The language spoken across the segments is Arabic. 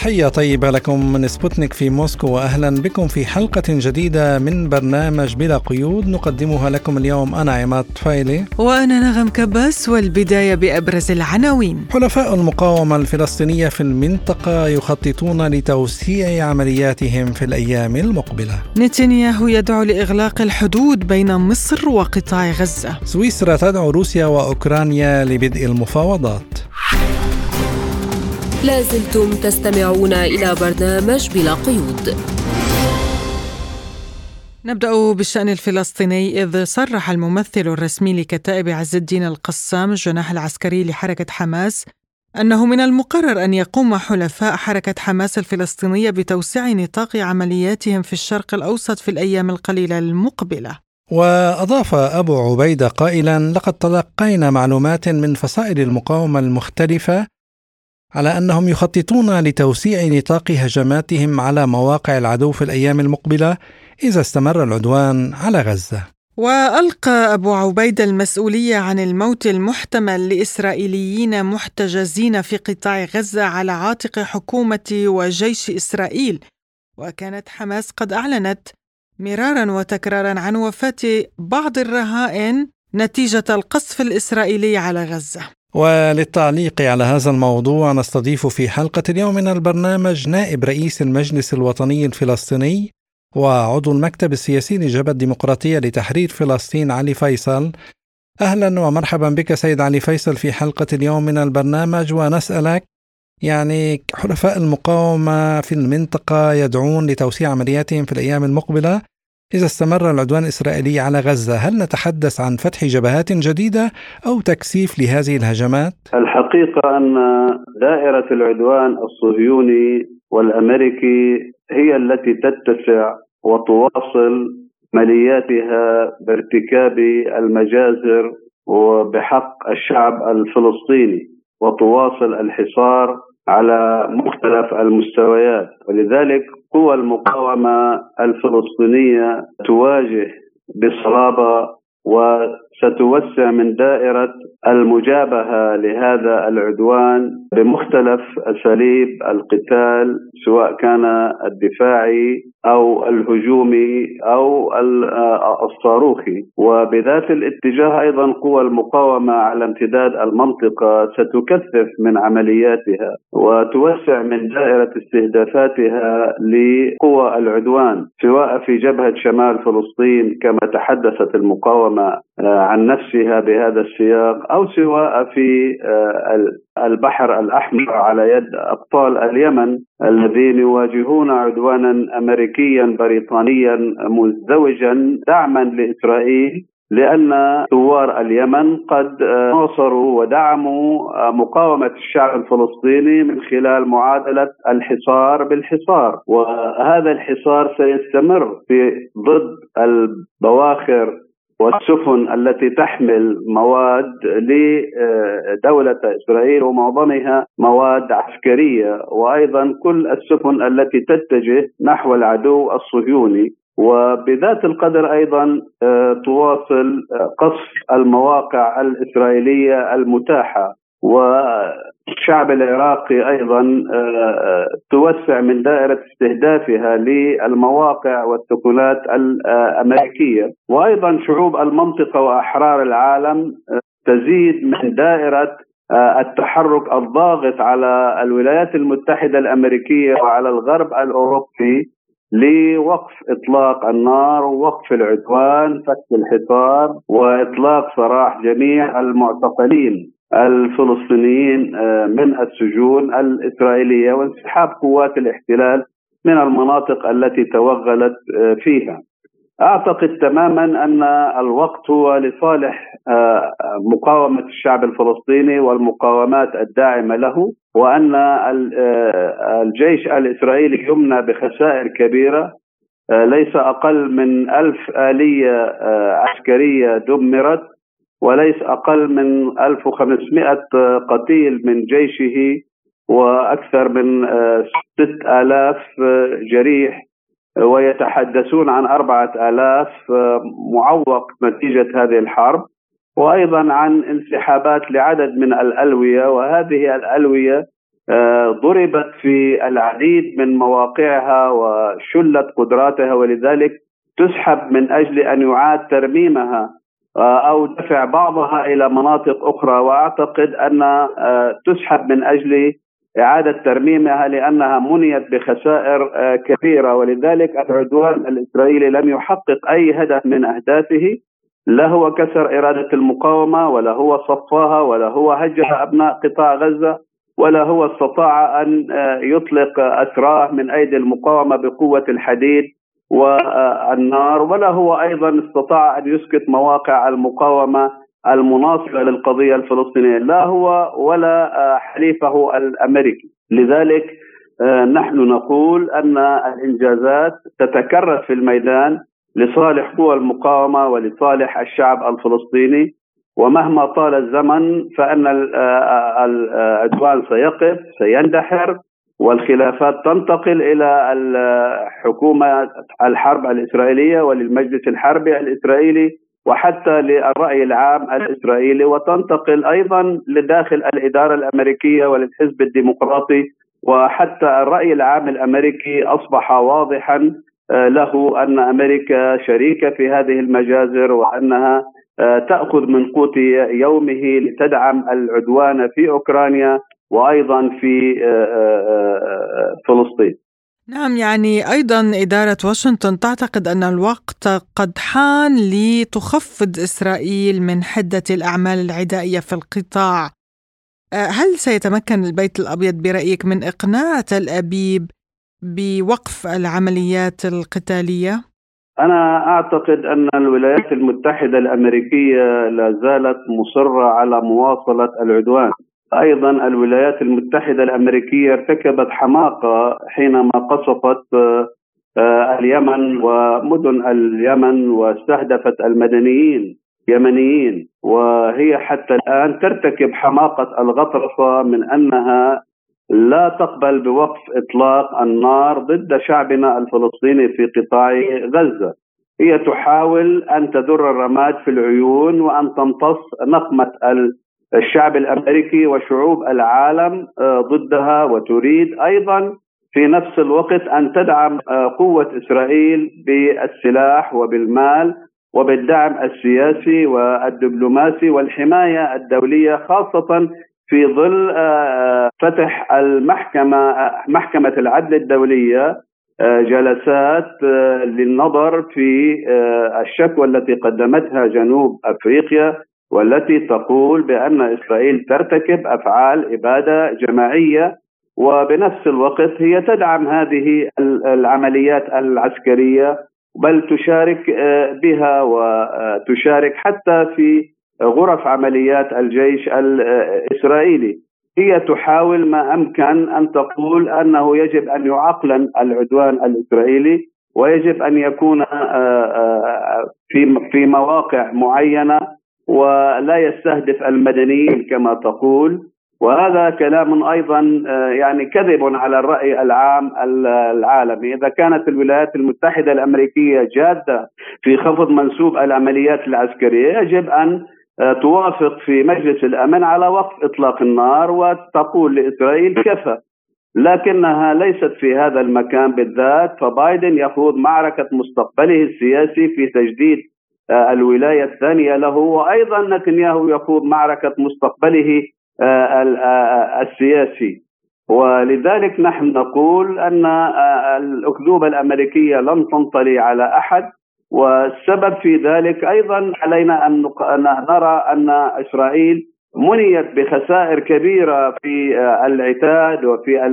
تحية طيبة لكم من سبوتنيك في موسكو وأهلا بكم في حلقة جديدة من برنامج بلا قيود نقدمها لكم اليوم. أنا عماد طفيلي. وأنا نغم كباس والبداية بأبرز العناوين. حلفاء المقاومة الفلسطينية في المنطقة يخططون لتوسيع عملياتهم في الأيام المقبلة. نتنياهو يدعو لإغلاق الحدود بين مصر وقطاع غزة. سويسرا تدعو روسيا وأوكرانيا لبدء المفاوضات. لازلتم تستمعون إلى برنامج بلا قيود. نبدأ بالشأن الفلسطيني إذ صرح الممثل الرسمي لكتائب عز الدين القسام الجناح العسكري لحركة حماس أنه من المقرر أن يقوم حلفاء حركة حماس الفلسطينية بتوسيع نطاق عملياتهم في الشرق الأوسط في الأيام القليلة المقبلة. وأضاف أبو عبيدة قائلا لقد تلقينا معلومات من فصائل المقاومة المختلفة على أنهم يخططون لتوسيع نطاق هجماتهم على مواقع العدو في الأيام المقبلة إذا استمر العدوان على غزة. وألقى أبو عبيده المسؤولية عن الموت المحتمل لإسرائيليين محتجزين في قطاع غزة على عاتق حكومة وجيش إسرائيل وكانت حماس قد أعلنت مرارا وتكرارا عن وفاة بعض الرهائن نتيجة القصف الإسرائيلي على غزة. وللتعليق على هذا الموضوع نستضيف في حلقة اليوم من البرنامج نائب رئيس المجلس الوطني الفلسطيني وعضو المكتب السياسي لجبهة الديمقراطية لتحرير فلسطين علي فيصل. أهلا ومرحبا بك سيد علي فيصل في حلقة اليوم من البرنامج ونسألك يعني حلفاء المقاومة في المنطقة يدعون لتوسيع عملياتهم في الأيام المقبلة. إذا استمر العدوان الإسرائيلي على غزة هل نتحدث عن فتح جبهات جديدة أو تكثيف لهذه الهجمات؟ الحقيقة أن دائرة العدوان الصهيوني والأمريكي هي التي تتسع وتواصل ملياتها بارتكاب المجازر وبحق الشعب الفلسطيني وتواصل الحصار على مختلف المستويات. ولذلك قوى المقاومة الفلسطينية تواجه بصلابة وستوسع من دائرة المجابهة لهذا العدوان بمختلف أساليب القتال سواء كان الدفاعي أو الهجومي أو الصاروخي. وبذات الاتجاه أيضا قوى المقاومة على امتداد المنطقة ستكثف من عملياتها وتوسع من دائرة استهدافاتها لقوى العدوان سواء في جبهة شمال فلسطين كما تحدثت المقاومة عن نفسها بهذا السياق أو سواء في البحر الأحمر على يد أبطال اليمن الذين يواجهون عدوانا أمريكيا بريطانيا مزدوجا دعما لإسرائيل لأن ثوار اليمن قد ناصروا ودعموا مقاومة الشعب الفلسطيني من خلال معادلة الحصار بالحصار. وهذا الحصار سيستمر في ضد البواخر والسفن التي تحمل مواد لدولة إسرائيل ومعظمها مواد عسكرية وأيضا كل السفن التي تتجه نحو العدو الصهيوني. وبذات القدر أيضا تواصل قصف المواقع الإسرائيلية المتاحة. والشعب العراقي أيضا توسع من دائرة استهدافها للمواقع والثقلات الامريكيه وأيضا شعوب المنطقة وأحرار العالم تزيد من دائرة التحرك الضاغط على الولايات المتحدة الأمريكية وعلى الغرب الأوروبي لوقف إطلاق النار ووقف العدوان فك الحصار وإطلاق سراح جميع المعتقلين. الفلسطينيين من السجون الإسرائيلية وانسحاب قوات الاحتلال من المناطق التي توغلت فيها. أعتقد تماما أن الوقت هو لصالح مقاومة الشعب الفلسطيني والمقاومات الداعمة له وأن الجيش الإسرائيلي يمنى بخسائر كبيرة ليس أقل من ألف آلية عسكرية دمرت وليس أقل من 1500 قتيل من جيشه وأكثر من ستة آلاف جريح ويتحدثون عن أربعة آلاف معوق نتيجة هذه الحرب وأيضا عن انسحابات لعدد من الألوية وهذه الألوية ضربت في العديد من مواقعها وشلت قدراتها ولذلك تسحب من أجل أن يعاد ترميمها. أو دفع بعضها إلى مناطق أخرى. وأعتقد أن تسحب من أجل إعادة ترميمها لأنها منيت بخسائر كبيرة. ولذلك العدوان الإسرائيلي لم يحقق أي هدف من أهدافه. لا هو كسر إرادة المقاومة ولا هو صفاها ولا هو هجر أبناء قطاع غزة ولا هو استطاع أن يطلق أسراه من أيدي المقاومة بقوة الحديد. والنار ولا هو أيضا استطاع أن يسكت مواقع المقاومة المناصرة للقضية الفلسطينية لا هو ولا حليفه الأمريكي. لذلك نحن نقول أن الإنجازات تتكرر في الميدان لصالح قوى المقاومة ولصالح الشعب الفلسطيني. ومهما طال الزمن فإن العدوان سيقف سيندحر. والخلافات تنتقل إلى الحكومة الحرب الإسرائيلية وللمجلس الحربي الإسرائيلي وحتى للرأي العام الإسرائيلي وتنتقل أيضا لداخل الإدارة الأمريكية وللحزب الديمقراطي وحتى الرأي العام الأمريكي أصبح واضحا له أن أمريكا شريكة في هذه المجازر وأنها تأخذ من قوت يومه لتدعم العدوان في أوكرانيا وأيضا في فلسطين. نعم يعني أيضا إدارة واشنطن تعتقد أن الوقت قد حان لتخفض إسرائيل من حدة الأعمال العدائية في القطاع. هل سيتمكن البيت الأبيض برأيك من إقناع تل أبيب بوقف العمليات القتالية؟ أنا أعتقد أن الولايات المتحدة الأمريكية لا زالت مصرة على مواصلة العدوان. أيضا الولايات المتحدة الأمريكية ارتكبت حماقة حينما قصفت اليمن ومدن اليمن واستهدفت المدنيين يمنيين. وهي حتى الآن ترتكب حماقة الغطرسة من أنها لا تقبل بوقف إطلاق النار ضد شعبنا الفلسطيني في قطاع غزة. هي تحاول أن تدر الرماد في العيون وأن تمتص نقمة الشعب الأمريكي وشعوب العالم ضدها وتريد أيضا في نفس الوقت أن تدعم قوة إسرائيل بالسلاح وبالمال وبالدعم السياسي والدبلوماسي والحماية الدولية خاصة في ظل فتح المحكمة محكمة العدل الدولية جلسات للنظر في الشكوى التي قدمتها جنوب أفريقيا. والتي تقول بأن إسرائيل ترتكب أفعال إبادة جماعية وبنفس الوقت هي تدعم هذه العمليات العسكرية بل تشارك بها وتشارك حتى في غرف عمليات الجيش الاسرائيلي هي تحاول ما أمكن أن تقول أنه يجب أن يعقلن العدوان الإسرائيلي ويجب أن يكون في في مواقع معينة ولا يستهدف المدنيين كما تقول. وهذا كلام أيضا يعني كذب على الرأي العام العالمي، إذا كانت الولايات المتحدة الأمريكية جادة في خفض منسوب العمليات العسكرية يجب أن توافق في مجلس الأمن على وقف إطلاق النار وتقول لإسرائيل كفى. لكنها ليست في هذا المكان بالذات. فبايدن يخوض معركة مستقبله السياسي في تجديد الولاية الثانية له وأيضا نتنياهو يخوض معركة مستقبله السياسي. ولذلك نحن نقول أن الأكذوبة الأمريكية لن تنطلي على أحد والسبب في ذلك أيضا علينا أن نرى أن إسرائيل منيت بخسائر كبيرة في العتاد وفي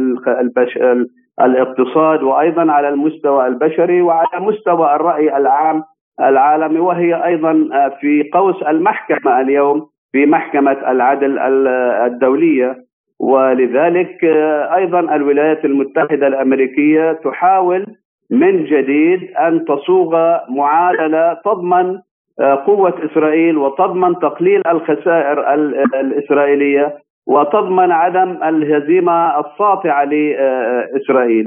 الاقتصاد وأيضا على المستوى البشري وعلى مستوى الرأي العام العالمي وهي أيضا في قوس المحكمة اليوم في محكمة العدل الدولية ولذلك أيضا الولايات المتحدة الأمريكية تحاول من جديد أن تصوغ معادلة تضمن قوة إسرائيل وتضمن تقليل الخسائر الإسرائيلية وتضمن عدم الهزيمة الساطعة لاسرائيل.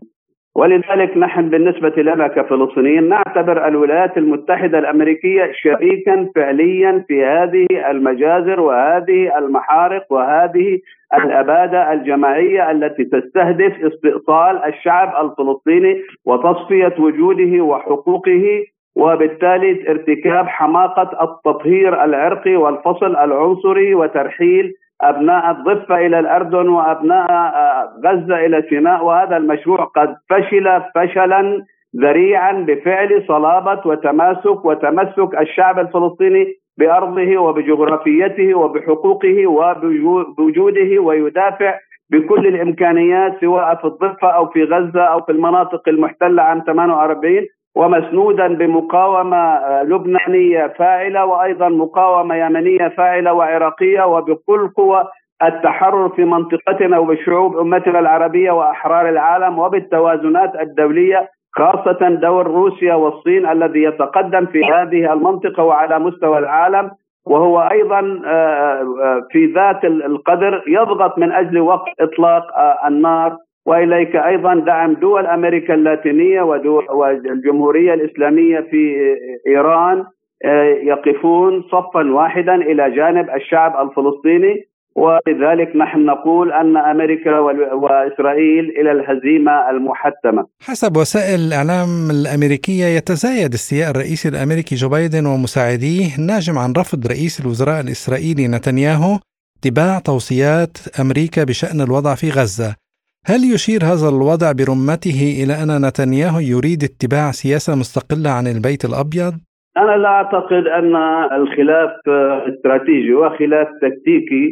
ولذلك نحن بالنسبة لنا كفلسطينيين نعتبر الولايات المتحدة الأمريكية شريكا فعليا في هذه المجازر وهذه المحارق وهذه الأبادة الجماعية التي تستهدف استئصال الشعب الفلسطيني وتصفية وجوده وحقوقه وبالتالي ارتكاب حماقة التطهير العرقي والفصل العنصري وترحيل أبناء الضفة إلى الأردن وأبناء آه، غزة إلى سيناء وهذا المشروع قد فشل فشلا ذريعا بفعل صلابة وتماسك وتمسك الشعب الفلسطيني بأرضه وبجغرافيته وبحقوقه وبوجوده ويدافع بكل الإمكانيات سواء في الضفة أو في غزة أو في المناطق المحتلة عام 48 ومسنودا بمقاومة آه، لبنانية فاعلة وأيضا مقاومة يمنية فاعلة وعراقية وبكل قوى التحرر في منطقتنا وبشعوب أمتنا العربية وأحرار العالم وبالتوازنات الدولية خاصة دور روسيا والصين الذي يتقدم في هذه المنطقة وعلى مستوى العالم وهو أيضا آه، آه، في ذات القدر يضغط من أجل وقف إطلاق النار وإليك أيضا دعم دول أمريكا اللاتينية والجمهورية الإسلامية في إيران آه، يقفون صفا واحدا إلى جانب الشعب الفلسطيني ولذلك نحن نقول أن أمريكا وإسرائيل إلى الهزيمة المحتمة. حسب وسائل الإعلام الأمريكية يتزايد استياء الرئيس الأمريكي جو بايدن ومساعديه ناجم عن رفض رئيس الوزراء الإسرائيلي نتنياهو اتباع توصيات أمريكا بشأن الوضع في غزة. هل يشير هذا الوضع برمته إلى أن نتنياهو يريد اتباع سياسة مستقلة عن البيت الأبيض؟ أنا لا أعتقد أن الخلاف استراتيجي وخلاف تكتيكي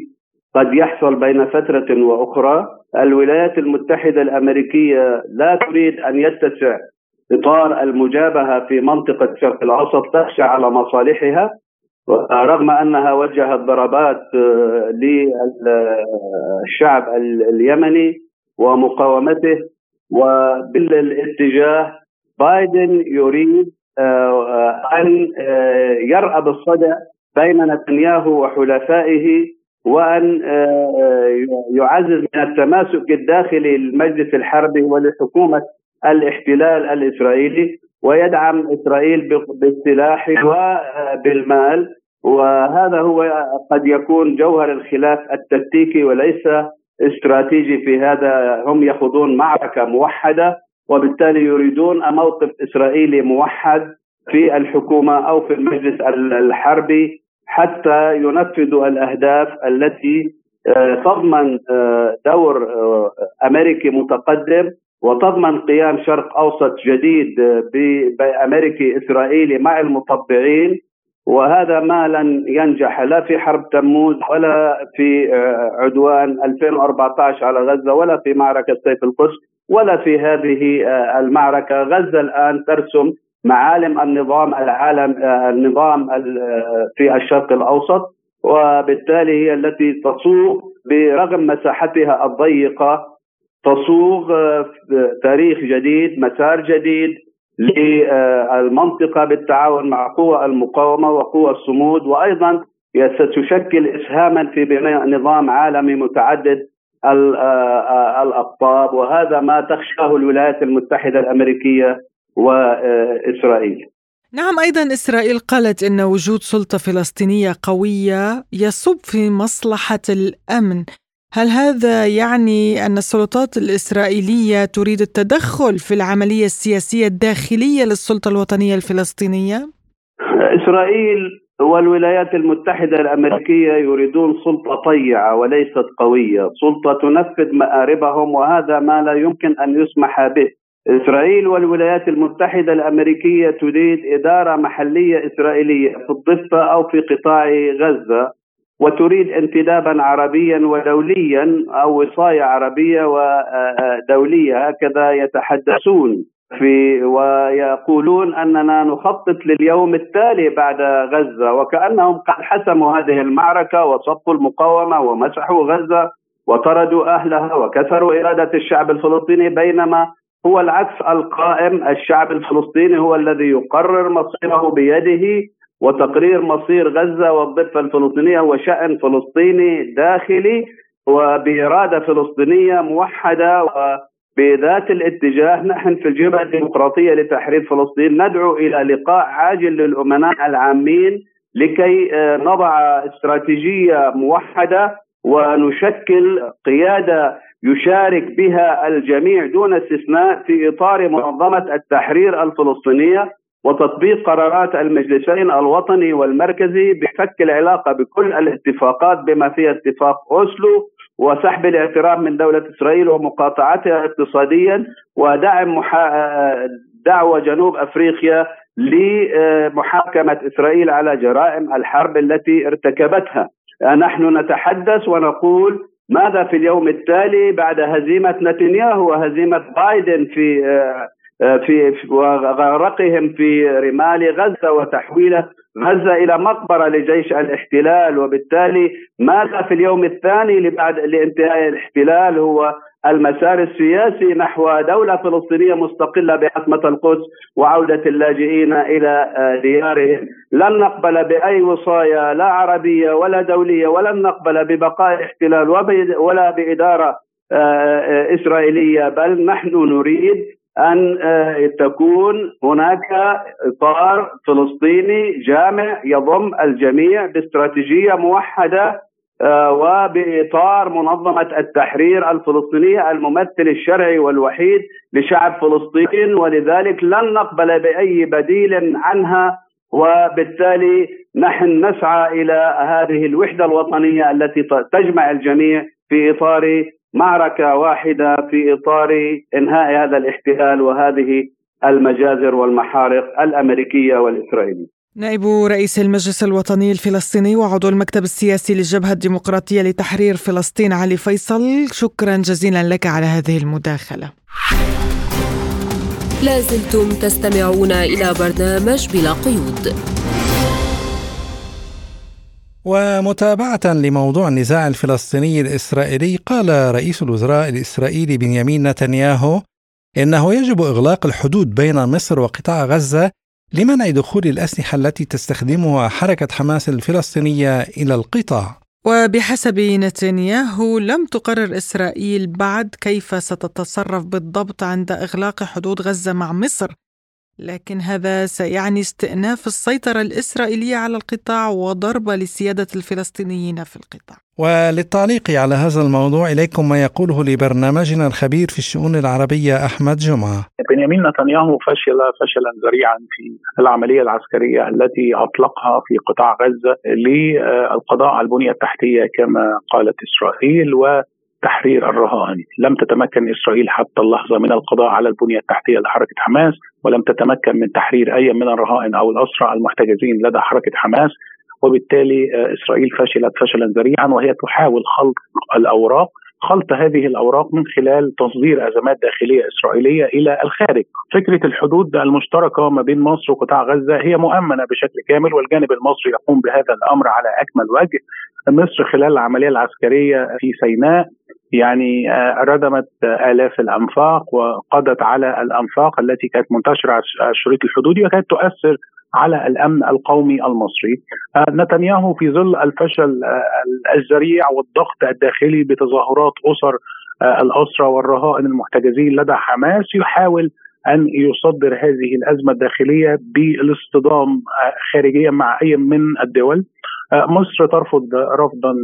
قد يحصل بين فترة وأخرى الولايات المتحدة الأمريكية لا تريد أن يتسع إطار المجابهة في منطقة الشرق الأوسط تخشى على مصالحها رغم أنها وجهت ضربات للشعب اليمني ومقاومته وبالاتجاه بايدن يريد آه، آه، أن آه، يرأب الصدع بين نتنياهو وحلفائه وأن يعزز من التماسك الداخلي للمجلس الحربي ولحكومة الاحتلال الإسرائيلي ويدعم إسرائيل بالسلاح وبالمال وهذا هو قد يكون جوهر الخلاف التكتيكي وليس استراتيجي في هذا هم يخوضون معركة موحدة وبالتالي يريدون موقف إسرائيلي موحد في الحكومة أو في المجلس الحربي حتى ينفذوا الأهداف التي آه، تضمن آه، دور آه، أمريكي متقدم وتضمن قيام شرق أوسط جديد بأمريكي إسرائيلي مع المطبعين. وهذا ما لن ينجح. لا في حرب تموز ولا في آه، عدوان 2014 على غزة ولا في معركة سيف القدس ولا في هذه آه، المعركة. غزة الآن ترسم معالم النظام العالم آه، النظام في الشرق الأوسط وبالتالي هي التي تصوغ برغم مساحتها الضيقة تصوغ تاريخ جديد مسار جديد للمنطقة بالتعاون مع قوى المقاومة وقوى الصمود وأيضا ستشكل إسهاما في بناء نظام عالمي متعدد الأقطاب وهذا ما تخشاه الولايات المتحدة الأمريكية وإسرائيل. نعم أيضا إسرائيل قالت إن وجود سلطة فلسطينية قوية يصب في مصلحة الأمن. هل هذا يعني أن السلطات الإسرائيلية تريد التدخل في العملية السياسية الداخلية للسلطة الوطنية الفلسطينية؟ إسرائيل والولايات المتحدة الأمريكية يريدون سلطة طيعة وليست قوية. سلطة تنفذ مآربهم وهذا ما لا يمكن أن يسمح به. إسرائيل والولايات المتحدة الأمريكية تريد إدارة محلية إسرائيلية في الضفة أو في قطاع غزة. وتريد انتدابا عربيا ودوليا أو وصاية عربية ودوليه هكذا يتحدثون في ويقولون أننا نخطط لليوم التالي بعد غزة وكأنهم قد حسموا هذه المعركة وصفوا المقاومة ومسحوا غزة وطردوا أهلها وكسروا إرادة الشعب الفلسطيني بينما هو العكس القائم الشعب الفلسطيني هو الذي يقرر مصيره بيده وتقرير مصير غزة والضفة الفلسطينية هو شأن فلسطيني داخلي وبإرادة فلسطينية موحدة وبذات الاتجاه نحن في الجبهة الديمقراطية لتحرير فلسطين. ندعو إلى لقاء عاجل للأمناء العامين لكي آه، نضع استراتيجية موحدة ونشكل قيادة يشارك بها الجميع دون استثناء في إطار منظمة التحرير الفلسطينية. وتطبيق قرارات المجلسين الوطني والمركزي بفك العلاقة بكل الاتفاقات بما فيها اتفاق أوسلو وسحب الاعتراف من دولة إسرائيل ومقاطعتها اقتصاديا ودعم محا... دعوة جنوب أفريقيا لمحاكمة إسرائيل على جرائم الحرب التي ارتكبتها. نحن نتحدث ونقول ماذا في اليوم التالي بعد هزيمة نتنياهو وهزيمة بايدن في في وغرقهم في رمال غزة وتحويل غزة إلى مقبرة لجيش الاحتلال. وبالتالي ماذا في اليوم الثاني لبعد لانتهاء الاحتلال؟ هو المسار السياسي نحو دولة فلسطينية مستقلة بعاصمه القدس وعودة اللاجئين إلى ديارهم، لن نقبل بأي وصايا لا عربية ولا دولية ولن نقبل ببقاء الاحتلال ولا بإدارة آه، آه، إسرائيلية بل نحن نريد أن آه، تكون هناك إطار فلسطيني جامع يضم الجميع باستراتيجية موحدة آه، وبإطار منظمة التحرير الفلسطينية الممثل الشرعي والوحيد لشعب فلسطين. ولذلك لن نقبل بأي بديل عنها وبالتالي نحن نسعى إلى هذه الوحدة الوطنية التي تجمع الجميع في إطار معركة واحدة في إطار إنهاء هذا الاحتلال وهذه المجازر والمحارق الأمريكية والإسرائيلية. نائب رئيس المجلس الوطني الفلسطيني وعضو المكتب السياسي للجبهة الديمقراطية لتحرير فلسطين علي فيصل شكرا جزيلا لك على هذه المداخلة. لازلتم تستمعون إلى برنامج بلا قيود. ومتابعة لموضوع النزاع الفلسطيني الإسرائيلي قال رئيس الوزراء الإسرائيلي بنيامين نتنياهو إنه يجب إغلاق الحدود بين مصر وقطاع غزة لمنع دخول الأسلحة التي تستخدمها حركة حماس الفلسطينية إلى القطاع. وبحسب نتنياهو لم تقرر إسرائيل بعد كيف ستتصرف بالضبط عند إغلاق حدود غزة مع مصر لكن هذا سيعني استئناف السيطرة الإسرائيلية على القطاع وضربة لسيادة الفلسطينيين في القطاع. وللتعليق على هذا الموضوع إليكم ما يقوله لبرنامجنا الخبير في الشؤون العربية أحمد جمعة. بنيامين نتنياهو فشل فشلا ذريعا في العملية العسكرية التي أطلقها في قطاع غزة للقضاء على البنية التحتية كما قالت إسرائيل و تحرير الرهائن لم تتمكن إسرائيل حتى اللحظة من القضاء على البنية التحتية لحركة حماس ولم تتمكن من تحرير أي من الرهائن أو الأسرى المحتجزين لدى حركة حماس وبالتالي آه، إسرائيل فشلت فشلا ذريعا وهي تحاول خلط الأوراق خلط هذه الأوراق من خلال تصدير أزمات داخلية إسرائيلية إلى الخارج. فكرة الحدود المشتركة ما بين مصر وقطاع غزة هي مؤمنة بشكل كامل والجانب المصري يقوم بهذا الأمر على أكمل وجه. مصر خلال العملية العسكرية في سيناء يعني آه، ردمت آلاف الأنفاق وقضت على الأنفاق التي كانت منتشرة على الشريط الحدودي وكانت تؤثر على الأمن القومي المصري. آه، نتنياهو في ظل الفشل آه، الذريع والضغط الداخلي بتظاهرات أسر الاسرى والرهائن المحتجزين لدى حماس يحاول أن يصدر هذه الأزمة الداخلية بالاصطدام خارجيا مع أي من الدول مصر ترفض رفضا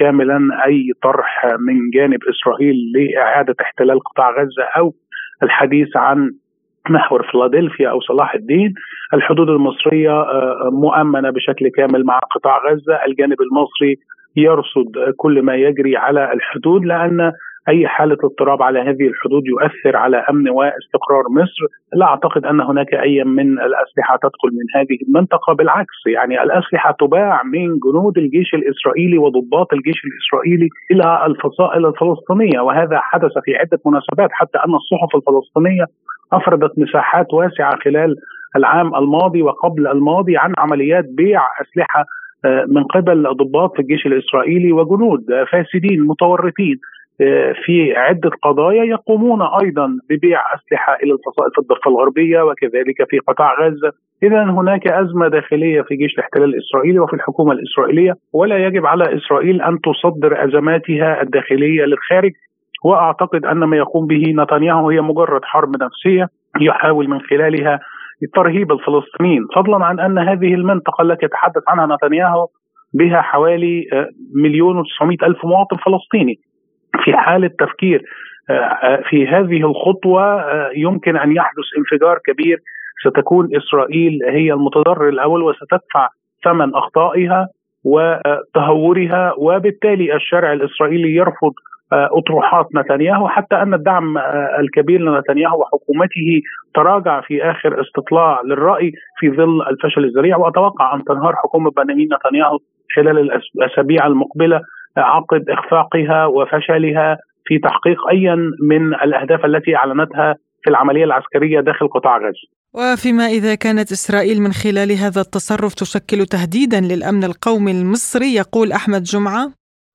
كاملا أي طرح من جانب إسرائيل لإعادة احتلال قطاع غزة أو الحديث عن محور فيلادلفيا أو صلاح الدين. الحدود المصرية آه، مؤمنة بشكل كامل مع قطاع غزة. الجانب المصري يرصد كل ما يجري على الحدود لأن أي حالة اضطراب على هذه الحدود يؤثر على أمن واستقرار مصر، لا أعتقد أن هناك أي من الأسلحة تدخل من هذه المنطقة بالعكس يعني الأسلحة تباع من جنود الجيش الإسرائيلي وضباط الجيش الإسرائيلي إلى الفصائل الفلسطينية وهذا حدث في عدة مناسبات حتى أن الصحف الفلسطينية أفردت مساحات واسعة خلال العام الماضي وقبل الماضي عن عمليات بيع أسلحة آه، من قبل ضباط الجيش الإسرائيلي وجنود فاسدين متورطين. في عدة قضايا يقومون أيضا ببيع أسلحة إلى الفصائل في الضفة الغربية وكذلك في قطاع غزة. إذا هناك أزمة داخلية في جيش الاحتلال الإسرائيلي وفي الحكومة الإسرائيلية ولا يجب على إسرائيل أن تصدر أزماتها الداخلية للخارج. وأعتقد أن ما يقوم به نتنياهو هي مجرد حرب نفسية يحاول من خلالها ترهيب الفلسطينيين. فضلا عن أن هذه المنطقة التي يتحدث عنها نتنياهو بها حوالي مليون وتسعمائة ألف مواطن فلسطيني. في حال التفكير آه، آه، في هذه الخطوة يمكن أن يحدث انفجار كبير. ستكون إسرائيل هي المتضرر الأول وستدفع ثمن أخطائها وتهورها وبالتالي الشارع الإسرائيلي يرفض أطروحات نتنياهو. حتى أن الدعم الكبير لنتنياهو وحكومته تراجع في آخر استطلاع للرأي في ظل الفشل الذريع. وأتوقع أن تنهار حكومة بنيامين نتنياهو خلال الأسابيع المقبلة. عقب إخفاقها وفشلها في تحقيق ايا من الأهداف التي أعلنتها في العملية العسكرية داخل قطاع غزة. وفيما إذا كانت إسرائيل من خلال هذا التصرف تشكل تهديدا للأمن القومي المصري يقول أحمد جمعة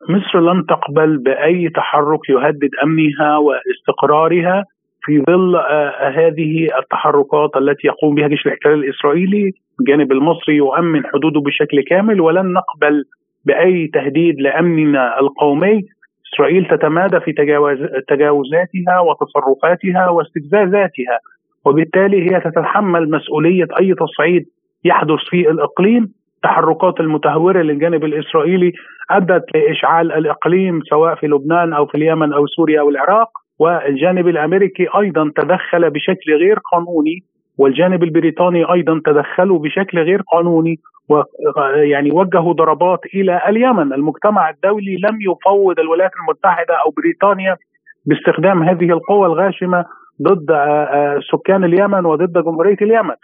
مصر لن تقبل بأي تحرك يهدد أمنها واستقرارها في ظل آه هذه التحركات التي يقوم بها جيش الاحتلال الإسرائيلي الجانب المصري يؤمن حدوده بشكل كامل ولن نقبل بأي تهديد لأمننا القومي إسرائيل تتمادى في تجاوز تجاوزاتها وتصرفاتها واستفزازاتها وبالتالي هي تتحمل مسؤولية أي تصعيد يحدث في الإقليم. التحركات المتهورة للجانب الإسرائيلي أدت لإشعال الإقليم سواء في لبنان أو في اليمن أو سوريا أو العراق. والجانب الأمريكي أيضا تدخل بشكل غير قانوني والجانب البريطاني أيضا تدخلوا بشكل غير قانوني. ويعني وجهوا ضربات إلى اليمن، المجتمع الدولي لم يفوض الولايات المتحدة أو بريطانيا باستخدام هذه القوى الغاشمة ضد سكان اليمن وضد جمهورية اليمن،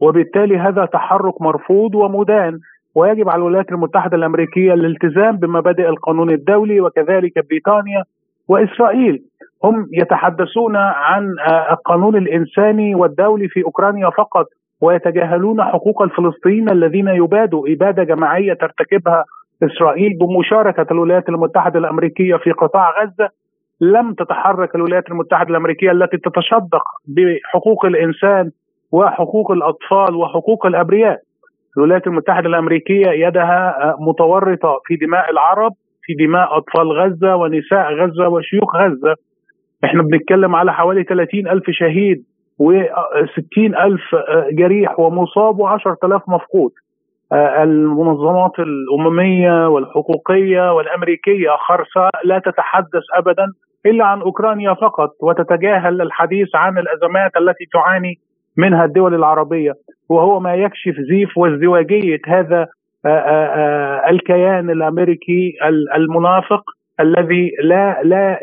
وبالتالي هذا تحرك مرفوض ومدان ويجب على الولايات المتحدة الأمريكية الالتزام بمبادئ القانون الدولي وكذلك بريطانيا وإسرائيل. هم يتحدثون عن القانون الإنساني والدولي في أوكرانيا فقط. ويتجاهلون حقوق الفلسطينيين الذين يبادوا إبادة جماعية ترتكبها إسرائيل بمشاركة الولايات المتحدة الأمريكية في قطاع غزة لم تتحرك الولايات المتحدة الأمريكية التي تتشدق بحقوق الإنسان وحقوق الأطفال وحقوق الأبرياء. الولايات المتحدة الأمريكية يدها متورطة في دماء العرب في دماء أطفال غزة ونساء غزة وشيوخ غزة. إحنا بنتكلم على حوالي 30 ألف شهيد و60 ألف جريح ومصاب و10000 مفقود. المنظمات الأممية والحقوقية والأمريكية خرساء لا تتحدث ابدا إلا عن أوكرانيا فقط وتتجاهل الحديث عن الأزمات التي تعاني منها الدول العربية وهو ما يكشف زيف وازدواجية هذا الكيان الأمريكي المنافق الذي لا لا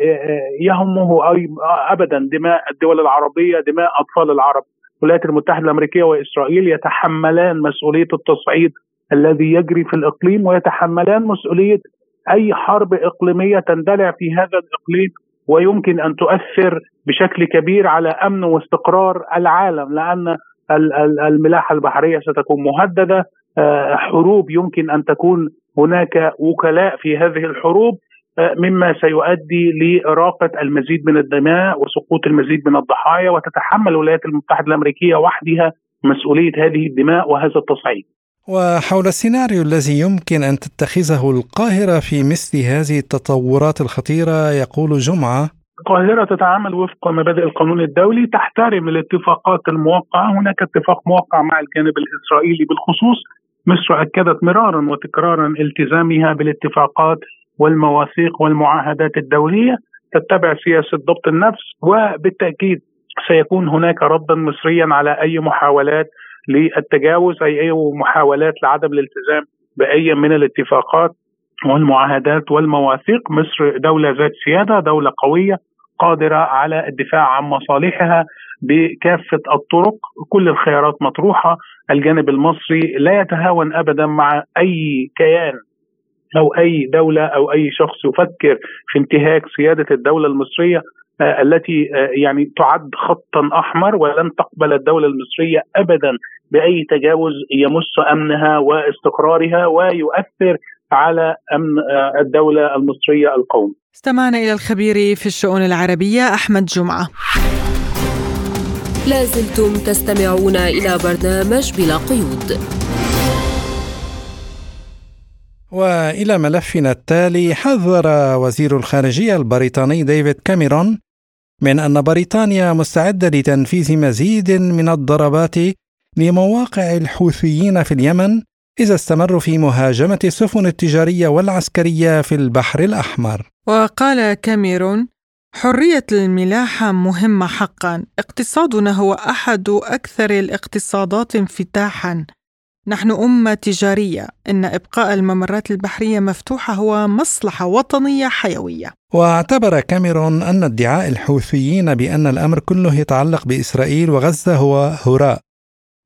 يهمه أي ابدا. دماء الدول العربية دماء أطفال العرب. الولايات المتحدة الأمريكية وإسرائيل يتحملان مسؤولية التصعيد الذي يجري في الإقليم ويتحملان مسؤولية أي حرب إقليمية تندلع في هذا الإقليم ويمكن أن تؤثر بشكل كبير على أمن واستقرار العالم لأن الملاحة البحرية ستكون مهددة. حروب يمكن أن تكون هناك وكلاء في هذه الحروب. مما سيؤدي لإراقة المزيد من الدماء وسقوط المزيد من الضحايا وتتحمل الولايات المتحدة الأمريكية وحدها مسؤولية هذه الدماء وهذا التصعيد. وحول السيناريو الذي يمكن أن تتخذه القاهرة في مثل هذه التطورات الخطيرة يقول جمعة القاهرة تتعامل وفق مبادئ القانون الدولي تحترم الاتفاقات الموقعة. هناك اتفاق موقع مع الجانب الإسرائيلي بالخصوص مصر أكدت مرارا وتكرارا التزامها بالاتفاقات والمواثيق والمعاهدات الدولية تتبع سياسة ضبط النفس وبالتأكيد سيكون هناك ردا مصريا على أي محاولات للتجاوز اي أي محاولات لعدم الالتزام بأي من الاتفاقات والمعاهدات والمواثيق. مصر دولة ذات سيادة دولة قوية قادرة على الدفاع عن مصالحها بكافة الطرق كل الخيارات مطروحة. الجانب المصري لا يتهاون ابدا مع أي كيان أو أي دولة أو أي شخص يفكر في انتهاك سيادة الدولة المصرية التي يعني تعد خطا أحمر ولن تقبل الدولة المصرية ابدا بأي تجاوز يمس أمنها واستقرارها ويؤثر على أمن الدولة المصرية القومي. استمعنا إلى الخبير في الشؤون العربية أحمد جمعة. لازلتم تستمعون إلى برنامج بلا قيود. وإلى ملفنا التالي حذر وزير الخارجية البريطاني ديفيد كاميرون من أن بريطانيا مستعدة لتنفيذ مزيد من الضربات لمواقع الحوثيين في اليمن إذا استمروا في مهاجمة السفن التجارية والعسكرية في البحر الأحمر. وقال كاميرون: حرية الملاحه مهمة حقا، اقتصادنا هو أحد أكثر الاقتصادات انفتاحا. نحن أمة تجارية. إن إبقاء الممرات البحرية مفتوحة هو مصلحة وطنية حيوية. واعتبر كاميرون أن ادعاء الحوثيين بأن الأمر كله يتعلق بإسرائيل وغزة هو هراء.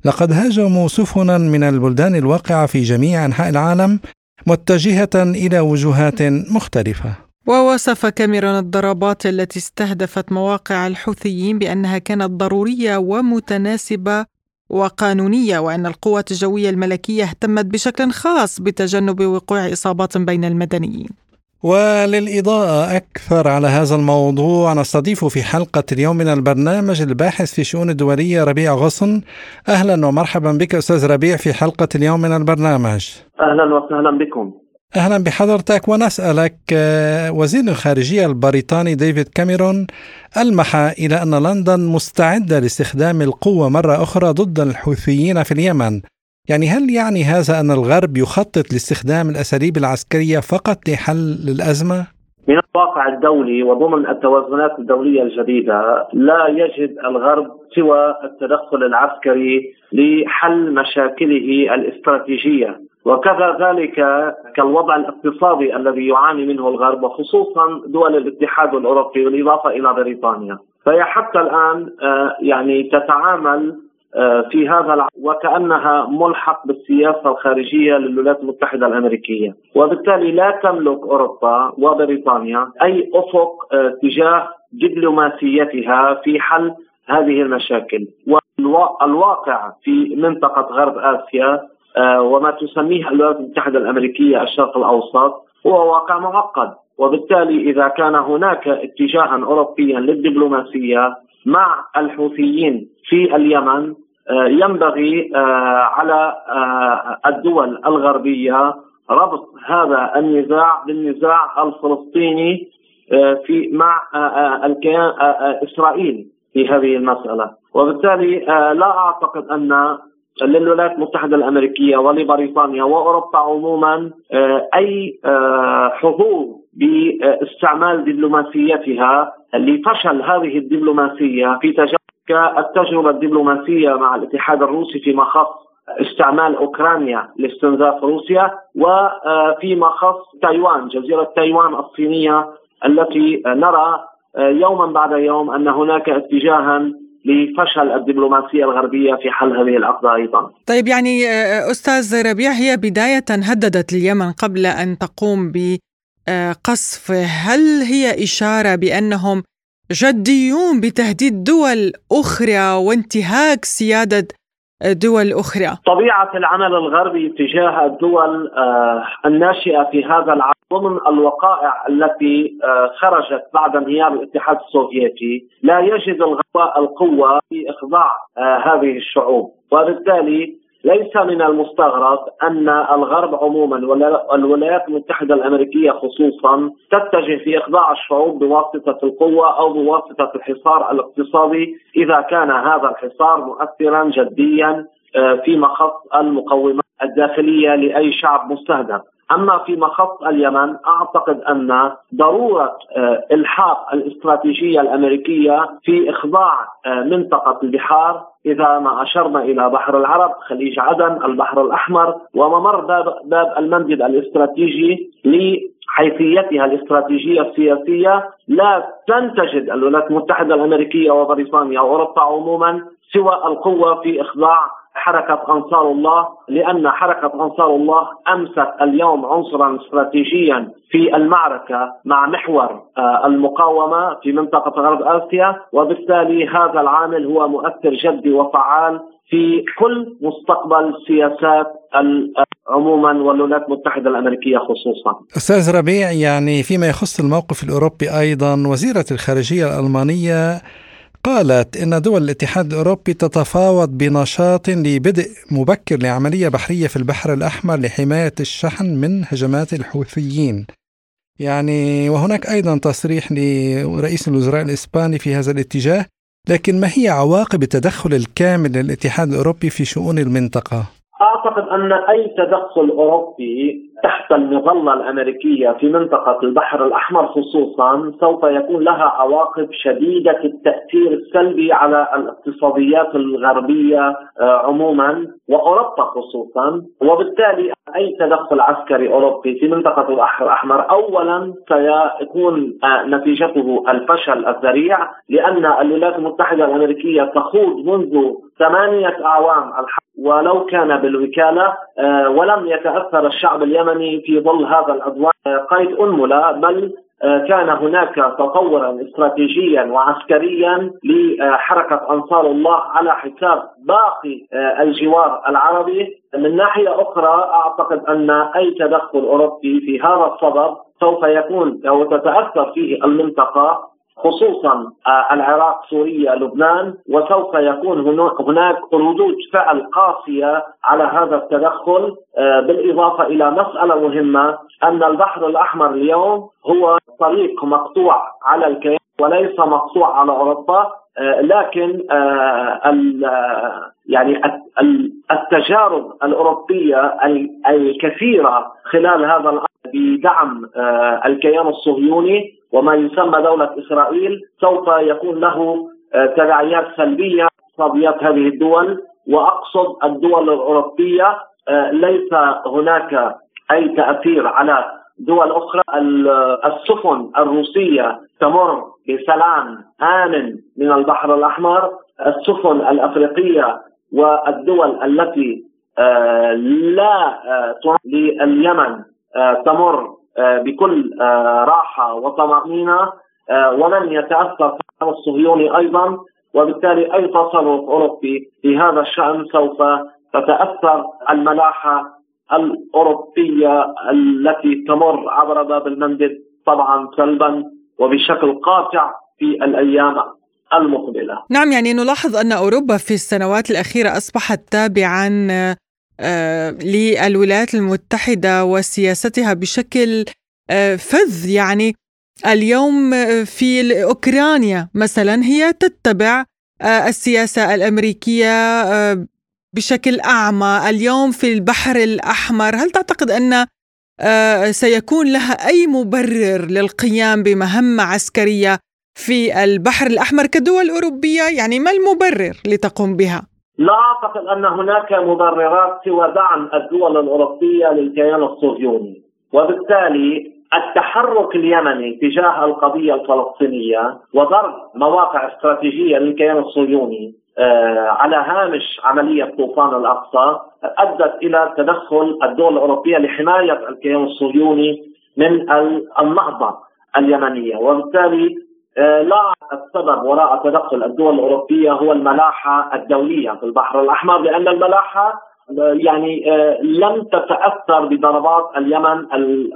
لقد هاجموا سفنا من البلدان الواقعة في جميع أنحاء العالم متجهة إلى وجهات مختلفة. ووصف كاميرون الضربات التي استهدفت مواقع الحوثيين بأنها كانت ضرورية ومتناسبة وقانونية وأن القوات الجوية الملكية اهتمت بشكل خاص بتجنب وقوع إصابات بين المدنيين. وللإضاءة أكثر على هذا الموضوع نستضيف في حلقة اليوم من البرنامج الباحث في الشؤون الدولية ربيع غصن. أهلا ومرحبا بك أستاذ ربيع في حلقة اليوم من البرنامج. أهلا وسهلا بكم. أهلا بحضرتك ونسألك آه، وزير الخارجية البريطاني ديفيد كاميرون ألمح إلى أن لندن مستعدة لاستخدام القوة مرة أخرى ضد الحوثيين في اليمن. يعني هل يعني هذا أن الغرب يخطط لاستخدام الأساليب العسكرية فقط لحل الأزمة؟ من الواقع الدولي وضمن التوازنات الدولية الجديدة لا يجد الغرب سوى التدخل العسكري لحل مشاكله الاستراتيجية. وكذا ذلك كالوضع الاقتصادي الذي يعاني منه الغرب وخصوصا دول الاتحاد الأوروبي بالإضافة إلى بريطانيا. فهي حتى الآن آه، يعني تتعامل آه، في هذا وكأنها ملحق بالسياسة الخارجية للولايات المتحدة الأمريكية، وبالتالي لا تملك أوروبا وبريطانيا أي أفق آه، تجاه دبلوماسيتها في حل هذه المشاكل، والواقع في منطقة غرب آسيا وما تسميه الولايات المتحدة الأمريكية الشرق الأوسط هو واقع معقد. وبالتالي إذا كان هناك اتجاها اوروبيا للدبلوماسية مع الحوثيين في اليمن آه، ينبغي آه، على الدول الغربية ربط هذا النزاع بالنزاع الفلسطيني في مع الكيان إسرائيل في هذه المسألة. وبالتالي لا أعتقد أن للولايات المتحدة الأمريكية ولبريطانيا وأوروبا عموما آه، أي آه، حظوظ باستعمال دبلوماسيتها لفشل هذه الدبلوماسية في تجارب التجربة الدبلوماسية مع الاتحاد الروسي فيما خص استعمال أوكرانيا لاستنزاف روسيا وفيما خص تايوان جزيرة تايوان الصينية التي نرى يوما بعد يوم أن هناك اتجاها لفشل الدبلوماسية الغربية في حل هذه العقده أيضا. طيب يعني آه، أستاذ ربيع هي بداية هددت اليمن قبل أن تقوم بقصف، هل هي إشارة بأنهم جديون بتهديد دول أخرى وانتهاك سيادة دول أخرى طبيعة العمل الغربي تجاه الدول آه، الناشئة في هذا العالم ضمن الوقائع التي آه، خرجت بعد انهيار الاتحاد السوفيتي لا يجد القوة في إخضاع آه، هذه الشعوب. وبالتالي ليس من المستغرب أن الغرب عموما والولايات المتحدة الأمريكية خصوصا تتجه في إخضاع الشعوب بواسطة القوة أو بواسطة الحصار الاقتصادي إذا كان هذا الحصار مؤثرا جديا آه، فيما خص المقومات الداخلية لأي شعب مستهدف. أما فيما خص اليمن أعتقد أن ضرورة آه، إلحاق الاستراتيجية الأمريكية في إخضاع آه، منطقة البحار. إذا ما أشرنا إلى بحر العرب، خليج عدن، البحر الأحمر وممر باب, باب المندب الاستراتيجي لحيثيتها الاستراتيجية السياسية. لا تنتجد الولايات المتحدة الأمريكية وبريطانيا وأوروبا عموما سوى القوة في إخضاع حركة أنصار الله لأن حركة أنصار الله أمست اليوم عنصرا استراتيجيا في المعركة مع محور آه، المقاومة في منطقة غرب آسيا وبالتالي هذا العامل هو مؤثر جدي وفعال في كل مستقبل سياسات عموما والولايات المتحدة الأمريكية خصوصا. أستاذ ربيع يعني فيما يخص الموقف الأوروبي أيضا وزيرة الخارجية الألمانية قالت إن دول الاتحاد الأوروبي تتفاوض بنشاط لبدء مبكر لعملية بحرية في البحر الأحمر لحماية الشحن من هجمات الحوثيين. يعني وهناك أيضا تصريح لرئيس الوزراء الإسباني في هذا الاتجاه لكن ما هي عواقب التدخل الكامل للاتحاد الأوروبي في شؤون المنطقة؟ أعتقد أن أي تدخل أوروبي تحت المظلة الأمريكية في منطقة البحر الأحمر خصوصا سوف يكون لها عواقب شديدة التأثير السلبي على الاقتصاديات الغربية آه، عموما وأوروبا خصوصا. وبالتالي أي تدخل عسكري أوروبي في منطقة البحر الأحمر اولا سيكون آه، نتيجته الفشل الذريع لأن الولايات المتحدة الأمريكية تخوض منذ ثمانية أعوام ولو كان بالوكالة آه، ولم يتأثر الشعب اليمني في ظل هذا العدوان. قيد أنملة بل آه، كان هناك تطورا استراتيجيا وعسكريا لحركة أنصار الله على حساب باقي آه، الجوار العربي. من ناحية أخرى أعتقد أن أي تدخل أوروبي في هذا الصدد سوف يكون أو تتأثر فيه المنطقة. خصوصا آه، العراق سوريا لبنان وسوف يكون هناك ردود فعل قاسية على هذا التدخل. آه، بالإضافة إلى مسألة مهمة أن البحر الأحمر اليوم هو طريق مقطوع على الكيان وليس مقطوع على أوروبا. آه، لكن يعني التجارب الأوروبية الكثيرة خلال هذا الأمر بدعم الكيان الصهيوني وما يسمى دولة إسرائيل سوف يكون له آه، تداعيات سلبية اقتصاديات هذه الدول. وأقصد الدول الأوروبية آه، ليس هناك أي تأثير على دول أخرى. السفن الروسية تمر بسلام آمن من البحر الأحمر. السفن الأفريقية والدول التي آه، لا لليمن تمر بكل آه، راحة وطمأنينة آه، ولن يتأثر الصهيوني أيضا وبالتالي أي تصرف أوروبي في هذا الشأن سوف تتأثر الملاحة الأوروبية التي تمر عبر باب المندب طبعا سلبا وبشكل قاطع في الأيام المقبلة. نعم يعني نلاحظ أن أوروبا في السنوات الأخيرة أصبحت تابعا آه، للولايات المتحدة وسياستها بشكل آه، فذ. يعني اليوم آه، في أوكرانيا مثلا هي تتبع السياسة الأمريكية بشكل أعمى. اليوم في البحر الأحمر هل تعتقد أن سيكون لها أي مبرر للقيام بمهمة عسكرية في البحر الأحمر كدول أوروبية؟ يعني ما المبرر لتقوم بها؟ لا أعتقد أن هناك مبررات سوى دعم الدول الأوروبية للكيان الصهيوني. وبالتالي التحرك اليمني تجاه القضية الفلسطينية وضرب مواقع استراتيجية للكيان الصهيوني آه، على هامش عملية طوفان الأقصى أدت إلى تدخل الدول الأوروبية لحماية الكيان الصهيوني من النهضه اليمنية. وبالتالي لا السبب وراء تدخل الدول الأوروبية هو الملاحة الدولية في البحر الأحمر لأن الملاحة آه، يعني آه، لم تتأثر بضربات اليمن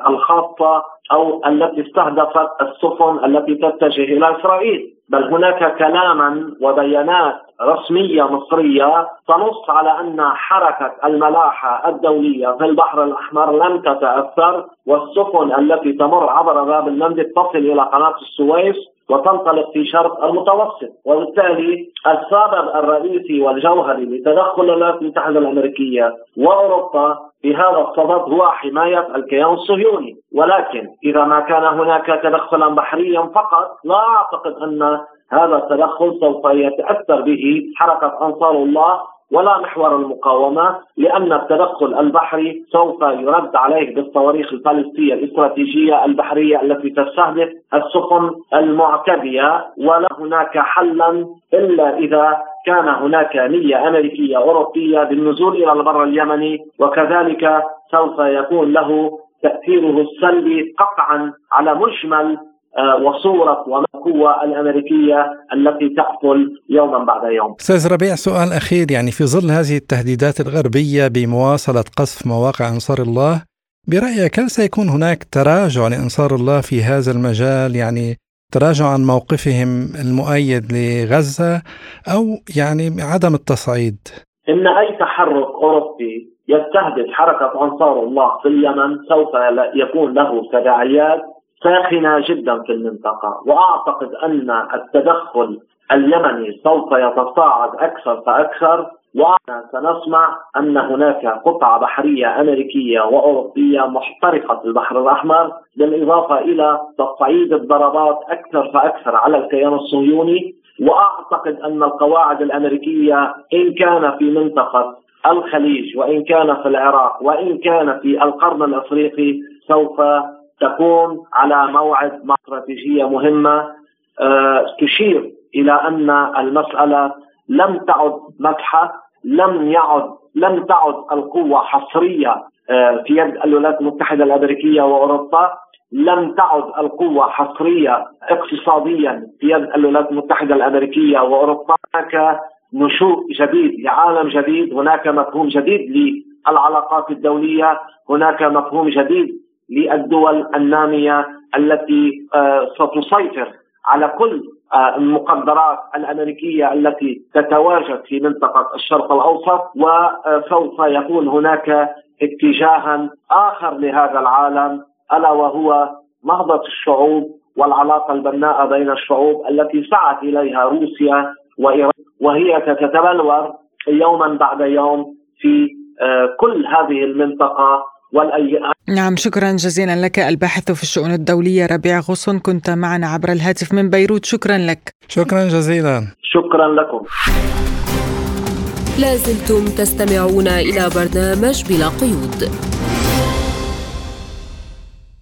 الخاصة أو التي استهدفت السفن التي تتجه إلى إسرائيل بل هناك كلاما وبيانات رسمية مصرية تنص على أن حركة الملاحة الدولية في البحر الأحمر لم تتأثر والسفن التي تمر عبر باب المندب تصل إلى قناة السويس وتنطلق في شرق المتوسط. وبالتالي السبب الرئيسي والجوهري لتدخل الولايات المتحدة الأمريكية وأوروبا في هذا الصدد هو حماية الكيان الصهيوني. ولكن إذا ما كان هناك تدخلا بحريا فقط لا أعتقد أن هذا التدخل سوف يتأثر به حركة أنصار الله ولا محور المقاومة لأن التدخل البحري سوف يرد عليه بالصواريخ البالستيه الاستراتيجية البحرية التي تستهدف السفن المعتدية ولا هناك حلا إلا إذا كان هناك نية أمريكية أوروبية بالنزول إلى البر اليمني وكذلك سوف يكون له تأثيره السلبي قطعا على مجمل وصورة والقوة الأمريكية التي تأكل يوما بعد يوم. أستاذ ربيع سؤال أخير. يعني في ظل هذه التهديدات الغربية بمواصلة قصف مواقع أنصار الله برأيك هل سيكون هناك تراجع لأنصار الله في هذا المجال؟ يعني تراجع عن موقفهم المؤيد لغزة أو يعني عدم التصعيد؟ إن أي تحرك أوروبي يستهدف حركة أنصار الله في اليمن سوف يكون له تداعيات ساخنه جدا في المنطقة. وأعتقد أن التدخل اليمني سوف يتصاعد أكثر فأكثر وسنسمع أن هناك قطعة بحرية أمريكية وأوروبية محترقة في البحر الأحمر بالإضافة إلى تصعيد الضربات أكثر فأكثر على الكيان الصهيوني. وأعتقد أن القواعد الأمريكية إن كان في منطقة الخليج وإن كان في العراق وإن كان في القرن الأفريقي سوف تكون على موعد مع استراتيجيه مهمة أه تشير إلى أن المسألة لم تعد مدحة لم يعد لم تعد القوة حصرية أه في يد الولايات المتحدة الأمريكية وأوروبا لم تعد القوة حصرية اقتصاديا في يد الولايات المتحدة الأمريكية وأوروبا. هناك نشوء جديد لعالم جديد هناك مفهوم جديد للعلاقات الدولية هناك مفهوم جديد للدول النامية التي آه، ستسيطر على كل آه، المقدرات الأمريكية التي تتواجد في منطقة الشرق الأوسط وسوف يكون هناك اتجاها آخر لهذا العالم ألا وهو نهضه الشعوب والعلاقة البناءة بين الشعوب التي سعت إليها روسيا وإيران. وهي تتبلور يوما بعد يوم في آه، كل هذه المنطقة والأيام نعم شكرا جزيلا لك. الباحث في الشؤون الدولية ربيع غصن كنت معنا عبر الهاتف من بيروت. شكرا لك. شكرا جزيلا. شكرا لكم. لازلتم تستمعون إلى برنامج بلا قيود.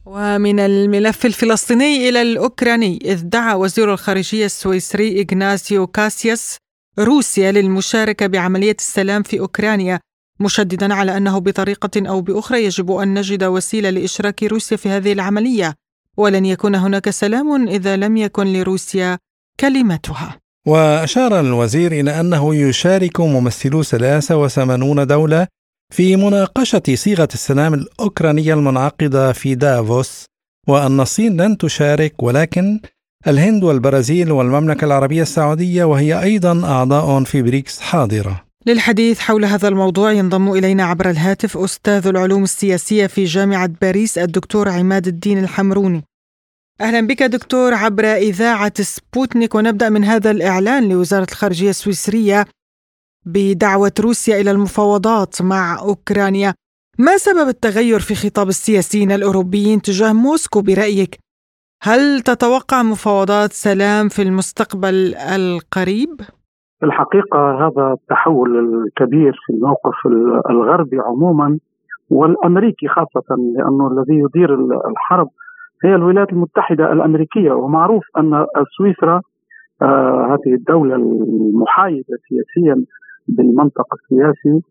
ومن الملف الفلسطيني إلى الأوكراني إذ دعا وزير الخارجية السويسري إغناسيو كاسياس روسيا للمشاركة بعملية السلام في أوكرانيا. مشددا على أنه بطريقة أو بأخرى يجب أن نجد وسيلة لإشراك روسيا في هذه العملية ولن يكون هناك سلام إذا لم يكن لروسيا كلمتها وأشار الوزير إلى أنه يشارك ممثلو 83 دولة في مناقشة صيغة السلام الأوكرانية المنعقدة في دافوس وأن الصين لن تشارك ولكن الهند والبرازيل والمملكة العربية السعودية وهي أيضا أعضاء في بريكس حاضرة. للحديث حول هذا الموضوع ينضم إلينا عبر الهاتف أستاذ العلوم السياسية في جامعة باريس الدكتور عماد الدين الحمروني أهلا بك دكتور عبر إذاعة سبوتنيك ونبدأ من هذا الإعلان لوزارة الخارجية السويسرية بدعوة روسيا إلى المفاوضات مع أوكرانيا ما سبب التغير في خطاب السياسيين الأوروبيين تجاه موسكو برأيك؟ هل تتوقع مفاوضات سلام في المستقبل القريب؟ في الحقيقة هذا التحول الكبير في الموقف الغربي عموما والأمريكي خاصة لأنه الذي يدير الحرب هي الولايات المتحدة الأمريكية. ومعروف أن سويسرا آه هذه الدولة المحايدة سياسيا بالمنطق السياسي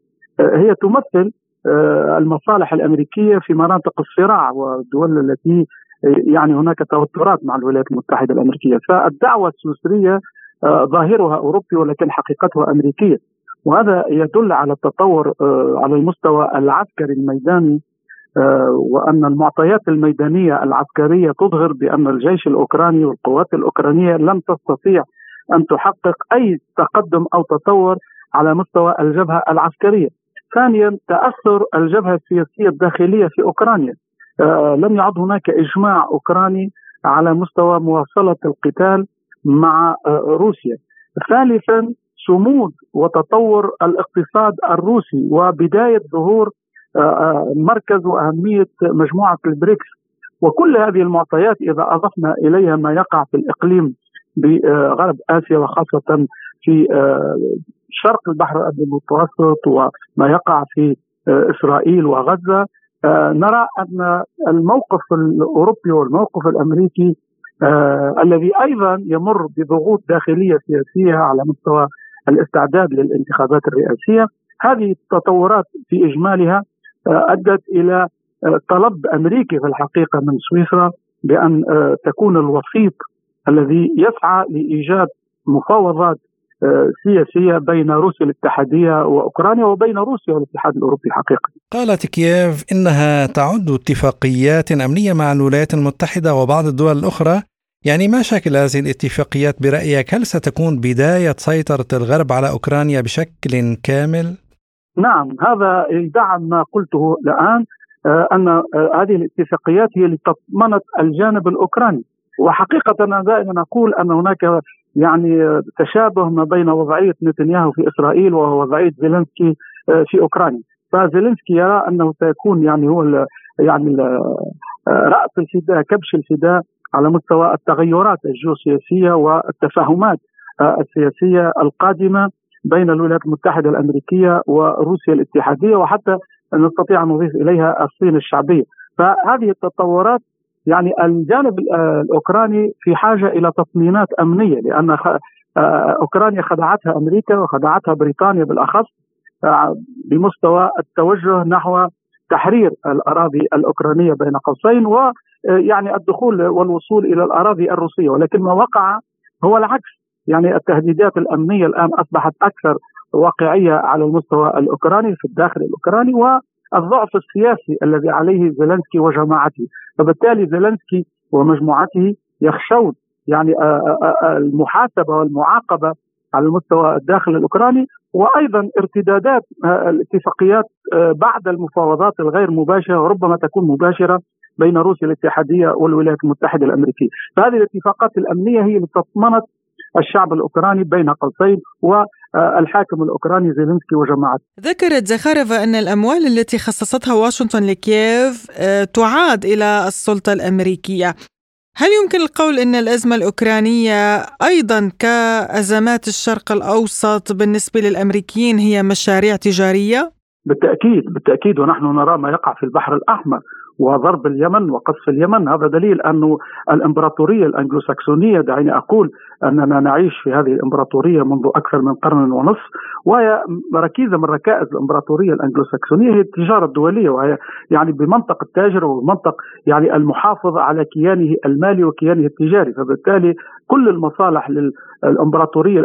آه هي تمثل آه المصالح الأمريكية في مناطق الصراع والدول التي يعني هناك توترات مع الولايات المتحدة الأمريكية. فالدعوة السويسرية آه، ظاهرها أوروبي ولكن حقيقتها أمريكية وهذا يدل على التطور آه، على المستوى العسكري الميداني آه، وأن المعطيات الميدانية العسكرية تظهر بأن الجيش الأوكراني والقوات الأوكرانية لم تستطيع أن تحقق أي تقدم أو تطور على مستوى الجبهة العسكرية. ثانيا تأثر الجبهة السياسية الداخلية في أوكرانيا. لم يعد هناك إجماع أوكراني على مستوى مواصلة القتال مع آه، روسيا. ثالثا صمود وتطور الاقتصاد الروسي وبداية ظهور آه، آه، مركز وأهمية مجموعة البريكس. وكل هذه المعطيات إذا أضفنا إليها ما يقع في الإقليم بغرب آسيا وخاصة في شرق البحر المتوسط وما يقع في إسرائيل وغزة نرى أن الموقف الأوروبي والموقف الأمريكي الذي أيضا يمر بضغوط داخلية سياسية على مستوى الاستعداد للانتخابات الرئاسية. هذه التطورات في إجمالها أدت إلى طلب أمريكي في الحقيقة من سويسرا بأن تكون الوسيط الذي يسعى لإيجاد مفاوضات آه، سياسية بين روسيا الاتحادية وأوكرانيا وبين روسيا والاتحاد الأوروبي حقيقة قالت كييف إنها تعد اتفاقيات أمنية مع الولايات المتحدة وبعض الدول الأخرى؟ يعني ما شكل هذه الاتفاقيات برأيك؟ هل ستكون بداية سيطرة الغرب على أوكرانيا بشكل كامل؟ نعم هذا يدعم ما قلته الآن آه، أن آه، هذه الاتفاقيات هي اللي تضمنت الجانب الأوكراني. وحقيقة أنا دائما أقول أن هناك يعني تشابه ما بين وضعية نتنياهو في إسرائيل ووضعية زيلينسكي آه، في أوكرانيا. فزيلينسكي يرى أنه سيكون يعني هو يعني رأس الفداء كبش الفداء على مستوى التغيرات الجيوسياسية والتفاهمات آه، السياسية القادمة بين الولايات المتحدة الأمريكية وروسيا الاتحادية وحتى نستطيع أن نضيف إليها الصين الشعبية. فهذه التطورات يعني الجانب الأوكراني في حاجة إلى تطمينات أمنية لأن آه، أوكرانيا خدعتها أمريكا وخدعتها بريطانيا بالأخص آه، بمستوى التوجه نحو تحرير الأراضي الأوكرانية بين قوسين ويعني آه، الدخول والوصول إلى الأراضي الروسية. ولكن ما وقع هو العكس. يعني التهديدات الأمنية الآن أصبحت أكثر واقعية على المستوى الأوكراني في الداخل الأوكراني والضعف السياسي الذي عليه زيلنسكي وجماعته. فبالتالي زيلنسكي ومجموعته يخشون يعني آه، آه، آه، المحاسبة والمعاقبة على المستوى الداخلي الأوكراني وأيضا ارتدادات الاتفاقيات بعد المفاوضات الغير مباشرة وربما تكون مباشرة بين روسيا الاتحادية والولايات المتحدة الأمريكية، فهذه الاتفاقات الأمنية هي اللي تضمنت الشعب الأوكراني بين قوسين والحاكم الأوكراني زيلينسكي وجماعته. ذكرت زخارفا أن الأموال التي خصصتها واشنطن لكييف آه، تعاد إلى السلطة الأمريكية. هل يمكن القول أن الأزمة الأوكرانية أيضا كأزمات الشرق الأوسط بالنسبة للأمريكيين هي مشاريع تجارية؟ بالتأكيد بالتأكيد ونحن نرى ما يقع في البحر الأحمر وضرب اليمن وقصف اليمن. هذا دليل أن الإمبراطورية الأنجلوساكسونية دعيني أقول أننا نعيش في هذه الإمبراطورية منذ أكثر من قرن ونصف وهي ركيزة من ركائز الإمبراطورية الأنجلوساكسونية هي التجارة الدولية وهي يعني بمنطق التاجر وبمنطق يعني المحافظة على كيانه المالي وكيانه التجاري. فبالتالي كل المصالح للإمبراطورية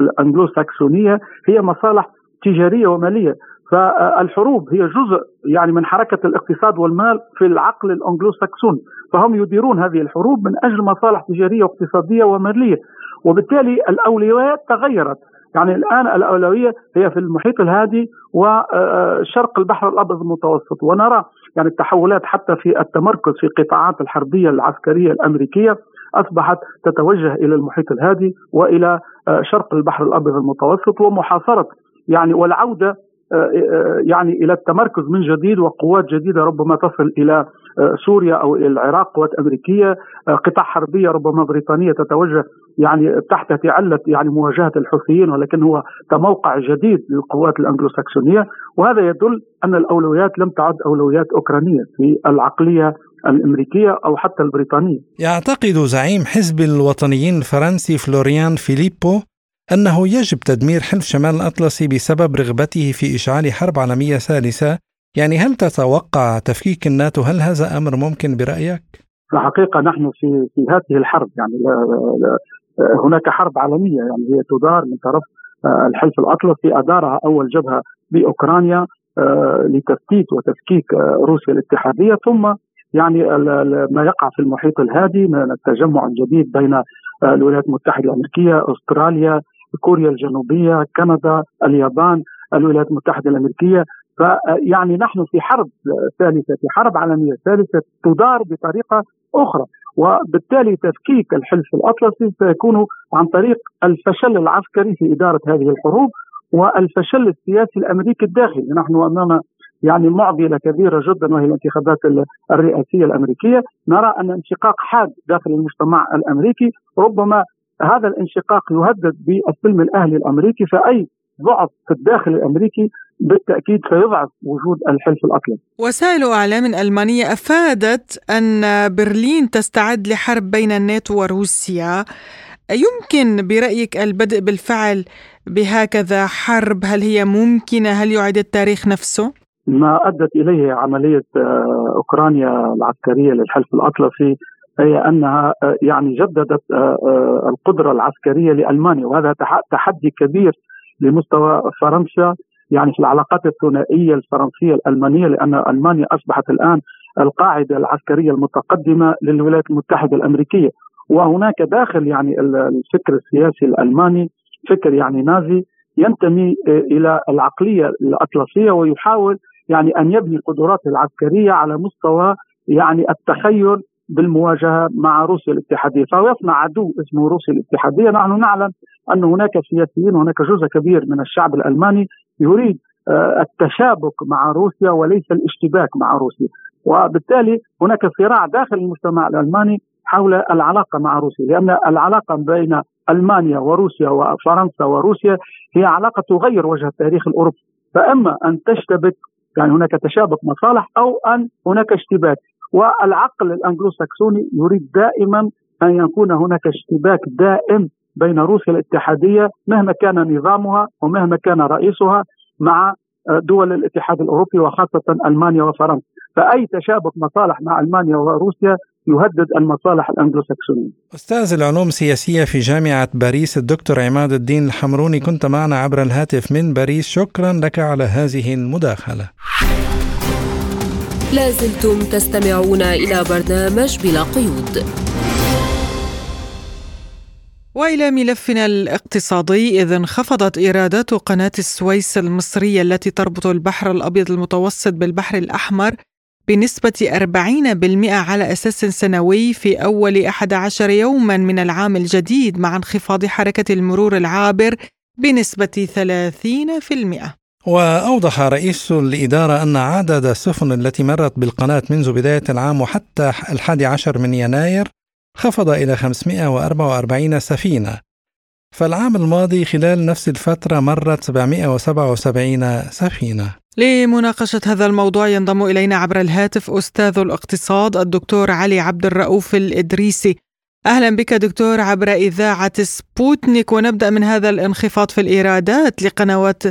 الأنجلوساكسونية هي مصالح تجارية ومالية. فالحروب هي جزء يعني من حركة الاقتصاد والمال في العقل الأنجلو ساكسوني فهم يديرون هذه الحروب من أجل مصالح تجارية واقتصادية ومالية. وبالتالي الأولويات تغيرت. يعني الآن الأولوية هي في المحيط الهادي وشرق البحر الأبيض المتوسط. ونرى يعني التحولات حتى في التمركز في قطاعات الحربية العسكرية الأمريكية أصبحت تتوجه إلى المحيط الهادي وإلى شرق البحر الأبيض المتوسط ومحاصرة يعني والعودة يعني إلى التمركز من جديد وقوات جديدة ربما تصل إلى سوريا أو إلى العراق قوات أمريكية قطع حربية ربما بريطانية تتوجه يعني تحت تعلة يعني مواجهة الحوثيين ولكن هو كموقع جديد للقوات الانجلوساكسونيه وهذا يدل أن الأولويات لم تعد أولويات أوكرانية في العقلية الأمريكية أو حتى البريطانية. يعتقد زعيم حزب الوطنيين الفرنسي فلوريان فيليبو أنه يجب تدمير حلف شمال الأطلسي بسبب رغبته في إشعال حرب عالمية ثالثة. يعني هل تتوقع تفكيك الناتو؟ هل هذا أمر ممكن برأيك؟ الحقيقة نحن في في هذه الحرب يعني لا لا هناك حرب عالمية يعني هي تدار من طرف آه، الحلف الأطلسي. أدارها أول جبهة بأوكرانيا آه، لتفتيت وتفكيك آه، روسيا الاتحادية. ثم يعني ما يقع في المحيط الهادي من التجمع الجديد بين الولايات المتحدة الأمريكية أستراليا كوريا الجنوبية، كندا، اليابان، الولايات المتحدة الأمريكية، فيعني نحن في حرب ثالثة في حرب عالمية ثالثة تدار بطريقة أخرى. وبالتالي تفكيك الحلف الأطلسي سيكون عن طريق الفشل العسكري في إدارة هذه الحروب والفشل السياسي الأمريكي الداخلي، نحن أمام يعني معضلة كبيرة جدا وهي الانتخابات الرئاسية الأمريكية، نرى أن انشقاق حاد داخل المجتمع الأمريكي ربما هذا الانشقاق يهدد بالسلم الأهلي الأمريكي فأي ضعف في الداخل الأمريكي بالتأكيد سيضعف وجود الحلف الأطلسي. وسائل إعلام المانيه أفادت أن برلين تستعد لحرب بين الناتو وروسيا. يمكن برأيك البدء بالفعل بهكذا حرب؟ هل هي ممكنة؟ هل يعيد التاريخ نفسه؟ ما أدت إليه عملية آه، أوكرانيا العسكرية للحلف الأطلسي هي أنها آه، يعني جددت آه، القدرة العسكرية لألمانيا وهذا تحدي كبير لمستوى فرنسا يعني في العلاقات الثنائية الفرنسية الألمانية لأن ألمانيا أصبحت الآن القاعدة العسكرية المتقدمة للولايات المتحدة الأمريكية. وهناك داخل يعني الفكر السياسي الألماني فكر يعني نازي ينتمي إلى العقلية الأطلسية ويحاول يعني أن يبني قدراته العسكرية على مستوى يعني التخيل بالمواجهة مع روسيا الاتحادية، يصنع عدو اسمه روسيا الاتحادية، نحن نعلم أن هناك سياسيين وهناك جزء كبير من الشعب الألماني يريد آه، التشابك مع روسيا وليس الاشتباك مع روسيا، وبالتالي هناك صراع داخل المجتمع الألماني حول العلاقة مع روسيا، لأن العلاقة بين ألمانيا وروسيا وفرنسا وروسيا هي علاقة تغير وجه التاريخ الأوروبي، فأما أن تشتبك يعني هناك تشابك مصالح أو أن هناك اشتباك. والعقل الانجلو ساكسوني يريد دائما أن يكون هناك اشتباك دائم بين روسيا الاتحادية مهما كان نظامها ومهما كان رئيسها مع دول الاتحاد الأوروبي وخاصة ألمانيا وفرنسا، فأي تشابك مصالح مع ألمانيا وروسيا يهدد المصالح الانجلو ساكسونيه. أستاذ العلوم السياسية في جامعة باريس الدكتور عماد الدين الحمروني كنت معنا عبر الهاتف من باريس، شكرا لك على هذه المداخلة. لازلتم تستمعون إلى برنامج بلا قيود وإلى ملفنا الاقتصادي إذ انخفضت إيرادات قناة السويس المصرية التي تربط البحر الأبيض المتوسط بالبحر الأحمر بنسبة 40% على أساس سنوي في أول 11 يوما من العام الجديد مع انخفاض حركة المرور العابر بنسبة 30%. وأوضح رئيس الإدارة أن عدد السفن التي مرت بالقناة منذ بداية العام وحتى الحادي عشر من يناير خفض إلى 544 سفينة. فالعام الماضي خلال نفس الفترة مرت 777 سفينة. لمناقشة هذا الموضوع ينضم إلينا عبر الهاتف أستاذ الاقتصاد الدكتور علي عبد الرؤوف الإدريسي. أهلا بك دكتور عبر إذاعة سبوتنيك. ونبدأ من هذا الانخفاض في الإيرادات لقنوات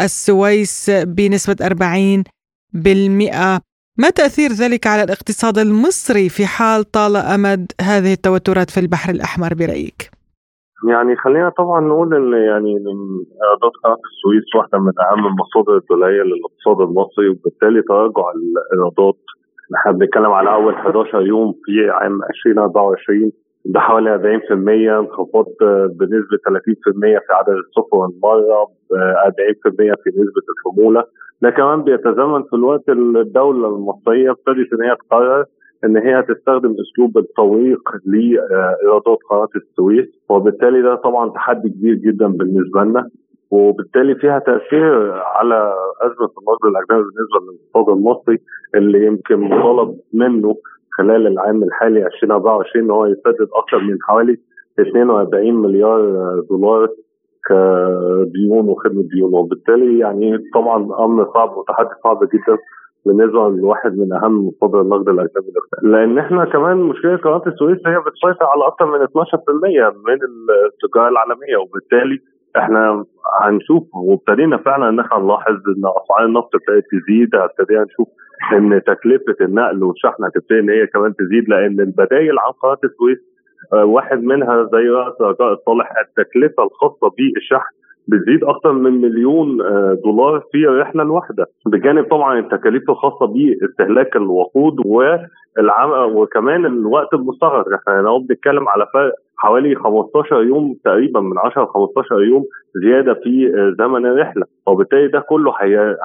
السويس بنسبة 40 بالمئة. ما تأثير ذلك على الاقتصاد المصري في حال طال أمد هذه التوترات في البحر الأحمر برأيك؟ يعني خلينا طبعا نقول إن يعني ايرادات قناة السويس واحدة من أهم المصادر الدولية للاقتصاد المصري وبالتالي تراجع الإيرادات. إحنا بنتكلم على أول 11 يوم في عام 2024 ده حوالي 40% انخفاض بنسبة 30% في عدد السفن المرة 40% في نسبة الحمولة. ده كمان بيتزامن في الوقت الدولة المصرية ابتدت إن هي تقرر إن هي تستخدم أسلوب التوثيق لإيرادات قناة السويس وبالتالي ده طبعا تحدي كبير جدا بالنسبة لنا وبالتالي فيها تأثير على أزمة النقد الأجنبي بالنسبة للاقتصاد المصري اللي يمكن مطالب منه خلال العام الحالي 2024 ان هو يسدد أكثر من حوالي 42 مليار دولار كديون وخدمة ديون وبالتالي يعني طبعا أمر صعب وتحدي صعب جدا بالنسبة لواحد من أهم مصادر النقد الاجنبي لأن إحنا كمان مشكلة قناه السويس هي بتسيطر على أكثر من 12% من التجارة العالمية وبالتالي إحنا هنشوف وابتدينا فعلا إن إحنا نلاحظ إن أسعار النفط ابتدت تزيد ابتدينا نشوف إن تكلفة النقل والشحن هتبتدي إن هي كمان تزيد لأن البدايل عن قناه السويس واحد منها زي رجاء الصالح التكلفة الخاصة بالشحن بتزيد أكثر من مليون دولار في الرحله الواحده بجانب طبعا التكاليف الخاصة باستهلاك الوقود والعم وكمان الوقت المستغرق. إحنا لو بنتكلم على فرق حوالي 15 يوم تقريبا من 10 ل 15 يوم زيادة في زمن الرحلة. وبالتالي ده كله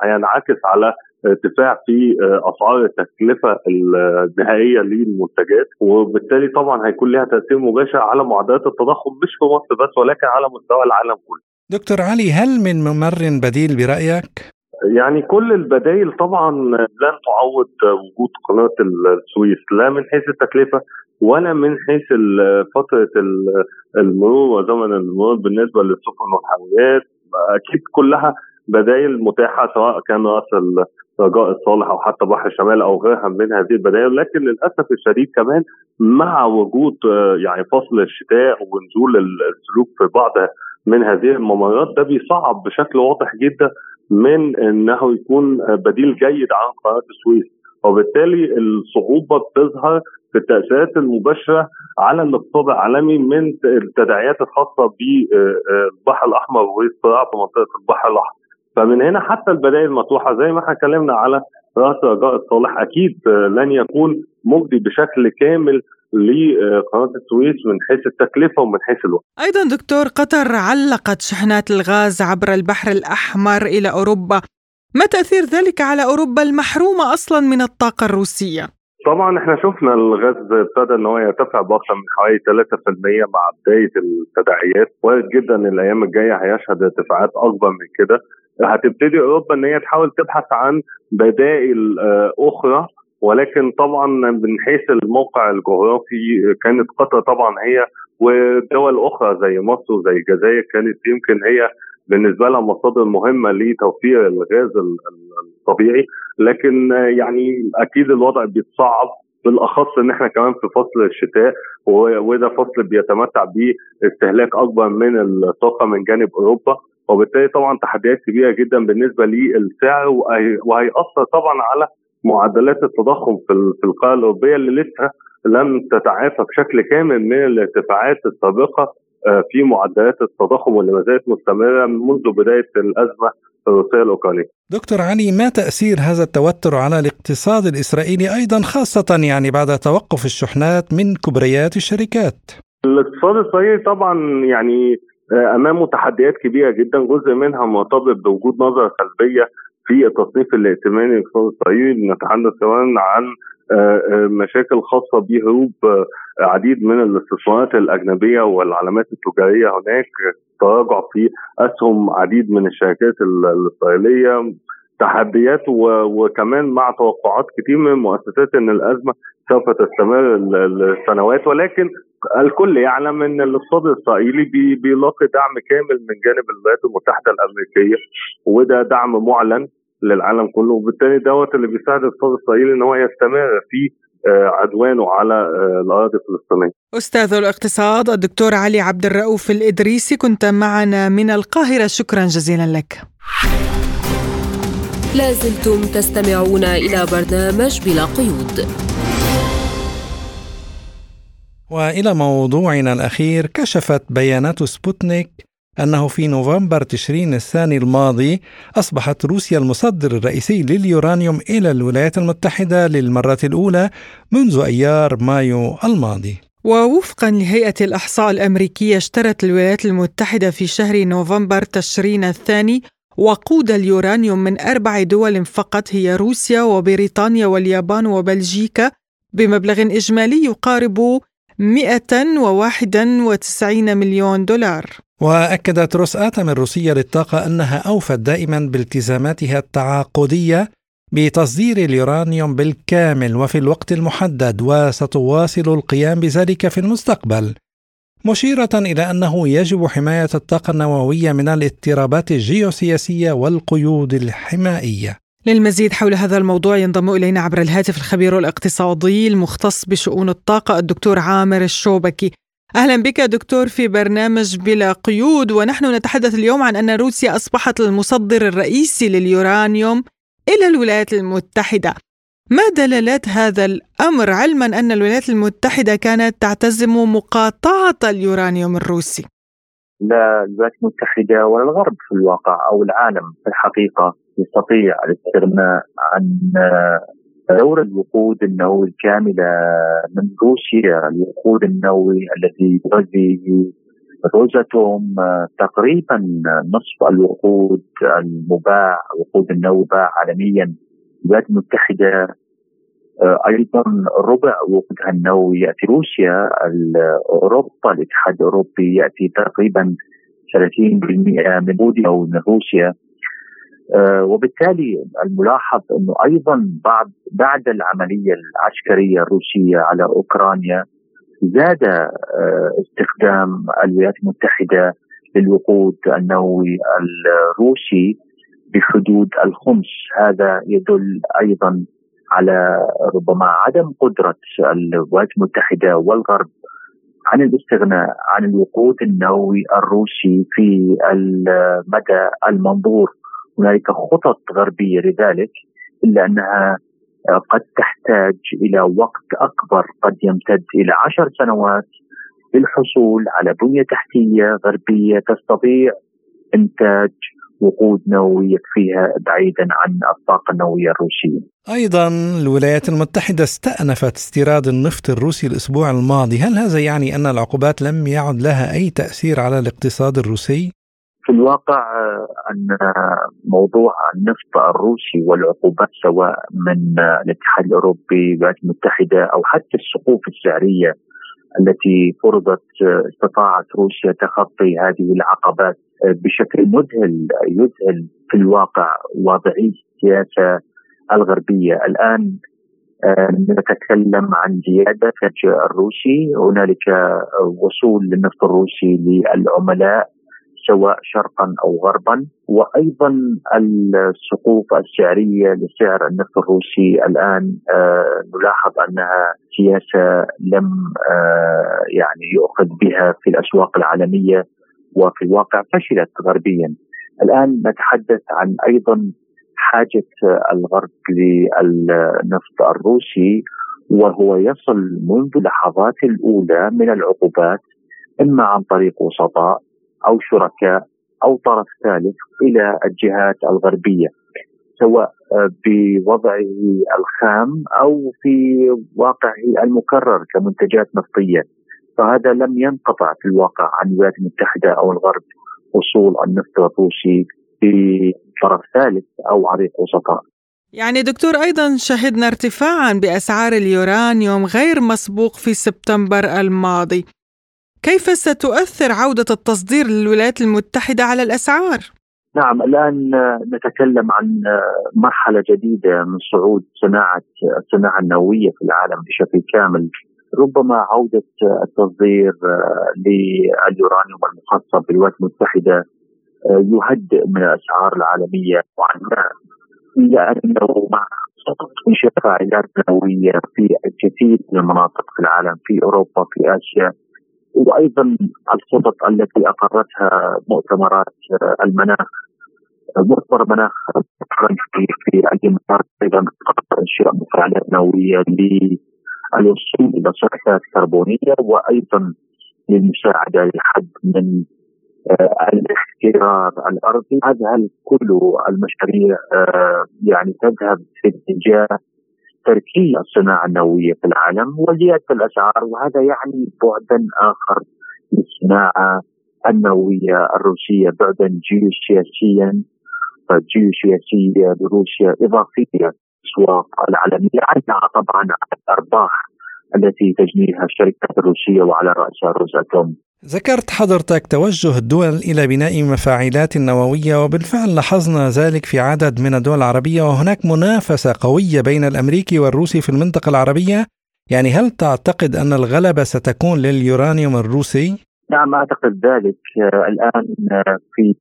هينعكس على ارتفاع في أسعار التكلفة النهائية للمنتجات وبالتالي طبعا هيكون لها تأثير مباشر على معدلات التضخم مش في مصر بس ولكن على مستوى العالم كله. دكتور علي هل من ممر بديل برأيك؟ يعني كل البدائل طبعا لن تعوض وجود قناة السويس لا من حيث التكلفة ولا من حيث فترة المرور وزمن المرور بالنسبة للسفن والحاويات أكيد كلها بدائل متاحة سواء كان رأس رجاء الصالح أو حتى بحر الشمال أو غيرها من هذه البدائل لكن للأسف الشديد كمان مع وجود آه، يعني فصل الشتاء ونزول السلوك في بعض من هذه الممرات ده بيصعب بشكل واضح جدا من إنه يكون بديل جيد عن قناة السويس. وبالتالي الصعوبة بتظهر في التأثيرات المباشرة على الاقتصاد العالمي من التداعيات الخاصة بالبحر الأحمر والصراع في منطقة البحر الأحمر. فمن هنا حتى البدائل مطروحه زي ما إحنا اتكلمنا على رأس رجاء الصالح أكيد لن يكون مجدي بشكل كامل لقناة السويس من حيث التكلفة ومن حيث الوقت. أيضا دكتور قطر علقت شحنات الغاز عبر البحر الأحمر إلى أوروبا. ما تأثير ذلك على أوروبا المحرومة أصلا من الطاقة الروسية؟ طبعا إحنا شفنا الغاز ابتدى إن هو يرتفع بأكثر من حوالي 3% مع بداية التداعيات وارد جدا الأيام الجاية هيشهد ارتفاعات أكبر من كده هتبتدي أوروبا إن هي تحاول تبحث عن بدائل آه، أخرى. ولكن طبعا من حيث الموقع الجغرافي كانت قطر طبعا هي ودول أخرى زي مصر وزي الجزائر كانت يمكن هي بالنسبة لها مصادر مهمة لتوفير الغاز الطبيعي. لكن يعني أكيد الوضع بيتصعب بالأخص إن إحنا كمان في فصل الشتاء وده فصل بيتمتع باستهلاك أكبر من الطاقة من جانب أوروبا. وبالتالي طبعا تحديات كبيرة جدا بالنسبة للسعر وهيأثر طبعا على معدلات التضخم في القاره الأوروبية اللي لسه لم تتعافى بشكل كامل من الارتفاعات السابقة آه، في معدلات التضخم واللي ما زالت مستمرة منذ بداية الأزمة الروسية الأوكرانية. دكتور علي ما تأثير هذا التوتر على الاقتصاد الإسرائيلي أيضا خاصة يعني بعد توقف الشحنات من كبريات الشركات؟ الاقتصاد الإسرائيلي طبعا يعني امامه تحديات كبيرة جدا جزء منها مرتبط بوجود نظرة سلبية في التصنيف الائتماني الاسرائيلي نتحدث كمان عن آه، آه، مشاكل خاصة بهروب عديد من الاستثمارات الأجنبية والعلامات التجارية. هناك تراجع في أسهم عديد من الشركات الإسرائيلية. تحديات وكمان مع توقعات كثير من المؤسسات إن الأزمة سوف تستمر لسنوات ولكن الكل يعلم إن الاقتصاد الإسرائيلي بيلاقي دعم كامل من جانب الولايات المتحدة الأمريكية وده دعم معلن للعالم كله وبالتالي دوت اللي بيساعد الاقتصاد الإسرائيلي إن هو يستمر في آه، عدوانه على آه، الأراضي الفلسطينية. أستاذ الاقتصاد الدكتور علي عبد الرؤوف الإدريسي كنت معنا من القاهرة شكرا جزيلا لك. لازلتم تستمعون إلى برنامج بلا قيود. وإلى موضوعنا الأخير كشفت بيانات سبوتنيك أنه في نوفمبر تشرين الثاني الماضي أصبحت روسيا المصدر الرئيسي لليورانيوم إلى الولايات المتحدة للمرة الأولى منذ أيار مايو الماضي. ووفقا لهيئة الإحصاء الأمريكية اشترت الولايات المتحدة في شهر نوفمبر تشرين الثاني وقود اليورانيوم من أربع دول فقط هي روسيا وبريطانيا واليابان وبلجيكا بمبلغ إجمالي يقارب 191 مليون دولار. وأكدت روسآتم الروسية للطاقة أنها أوفت دائما بالتزاماتها التعاقدية بتصدير اليورانيوم بالكامل وفي الوقت المحدد وستواصل القيام بذلك في المستقبل مشيرة إلى أنه يجب حماية الطاقة النووية من الاضطرابات الجيوسياسية والقيود الحمائية. للمزيد حول هذا الموضوع ينضم إلينا عبر الهاتف الخبير الاقتصادي المختص بشؤون الطاقة الدكتور عامر الشوبكي. أهلا بك دكتور في برنامج بلا قيود ونحن نتحدث اليوم عن أن روسيا أصبحت المصدر الرئيسي لليورانيوم إلى الولايات المتحدة. ما دلالات هذا الأمر علما أن الولايات المتحدة كانت تعتزم مقاطعة اليورانيوم الروسي؟ لا الولايات المتحدة ولا الغرب في الواقع أو العالم في الحقيقة. يستطيع الاستغناء عن دور الوقود النووي الكاملة من روسيا الوقود النووي الذي يغذي روزاتوم تقريبا نصف الوقود المباع الوقود النووي باع عالميا الولايات المتحدة. أيضا ربع وقودها النووي يأتي روسيا اوروبا الاتحاد الأوروبي يأتي تقريبا 30% من وقوده من روسيا. آه، وبالتالي الملاحظ إنه أيضا بعد بعد العملية العسكرية الروسية على أوكرانيا زاد آه، استخدام الولايات المتحدة للوقود النووي الروسي بحدود الخمس. هذا يدل أيضا على ربما عدم قدرة الولايات المتحدة والغرب عن الاستغناء عن الوقود النووي الروسي في المدى المنظور. هنالك خطط غربية لذلك إلا أنها قد تحتاج إلى وقت أكبر قد يمتد إلى عشر سنوات للحصول على بنية تحتية غربية تستطيع إنتاج وقود نووي يكفيها بعيدا عن الطاقة النووية الروسية. أيضا الولايات المتحدة استأنفت استيراد النفط الروسي الأسبوع الماضي، هل هذا يعني أن العقوبات لم يعد لها أي تأثير على الاقتصاد الروسي؟ في الواقع أن موضوع النفط الروسي والعقوبات سواء من الاتحاد الأوروبي الولايات المتحدة أو حتى السقوف السعريه التي فرضت استطاعت روسيا تخطي هذه العقبات بشكل مذهل يذهل في الواقع واضعي السياسة الغربية. الآن آه، نتكلم عن زيادة الروسي هنالك وصول للنفط الروسي للعملاء. سواء شرقا أو غربا وأيضا السقوف السعريه لسعر النفط الروسي الآن آه نلاحظ أنها سياسة لم آه يعني يؤخذ بها في الأسواق العالمية وفي الواقع فشلت غربيا. الآن نتحدث عن أيضا حاجة الغرب للنفط الروسي وهو يصل منذ اللحظات الأولى من العقوبات إما عن طريق وسطاء أو شركاء أو طرف ثالث إلى الجهات الغربية سواء بوضعه الخام أو في واقعه المكرر كمنتجات نفطية فهذا لم ينقطع في الواقع عن الولايات المتحدة أو الغرب وصول النفط الروسي بطرف ثالث أو عريق وسطاء. يعني دكتور أيضا شهدنا ارتفاعا بأسعار اليورانيوم غير مسبوق في سبتمبر الماضي. كيف ستؤثر عودة التصدير للولايات المتحدة على الأسعار؟ نعم الآن نتكلم عن مرحلة جديدة من صعود صناعة الصناعة النووية في العالم بشكل كامل ربما عودة التصدير لليورانيوم المخصب بالولايات المتحدة يهدئ من الأسعار العالمية وعنها لأنه مع انشاء فاعلات نووية في الكثير من المناطق في العالم في أوروبا في آسيا وأيضا الخطط التي أقرتها مؤتمرات المناخ مؤتمر مناخ في في الامارات أيضا انشاء مفاعلات نووية للوصول إلى صحة كربونية وأيضا للمساعدة لحد من آه، الاحترار الأرضي. هذا كل المشاريع آه، يعني تذهب في اتجاه تركيز الصناعة النووية في العالم وزيادة الأسعار وهذا يعني بعدا آخر للصناعة النووية الروسية بعدا جيوسياسيا جيوسياسية لروسيا إضافية الأسواق العالمية عندها طبعا الأرباح التي تجنيها الشركات الروسية وعلى رأسها روساتوم ذكرت حضرتك توجه الدول إلى بناء مفاعلات نووية وبالفعل لاحظنا ذلك في عدد من الدول العربية وهناك منافسة قوية بين الأمريكي والروسي في المنطقة العربية. يعني هل تعتقد أن الغلبة ستكون لليورانيوم الروسي؟ نعم أعتقد ذلك. آه في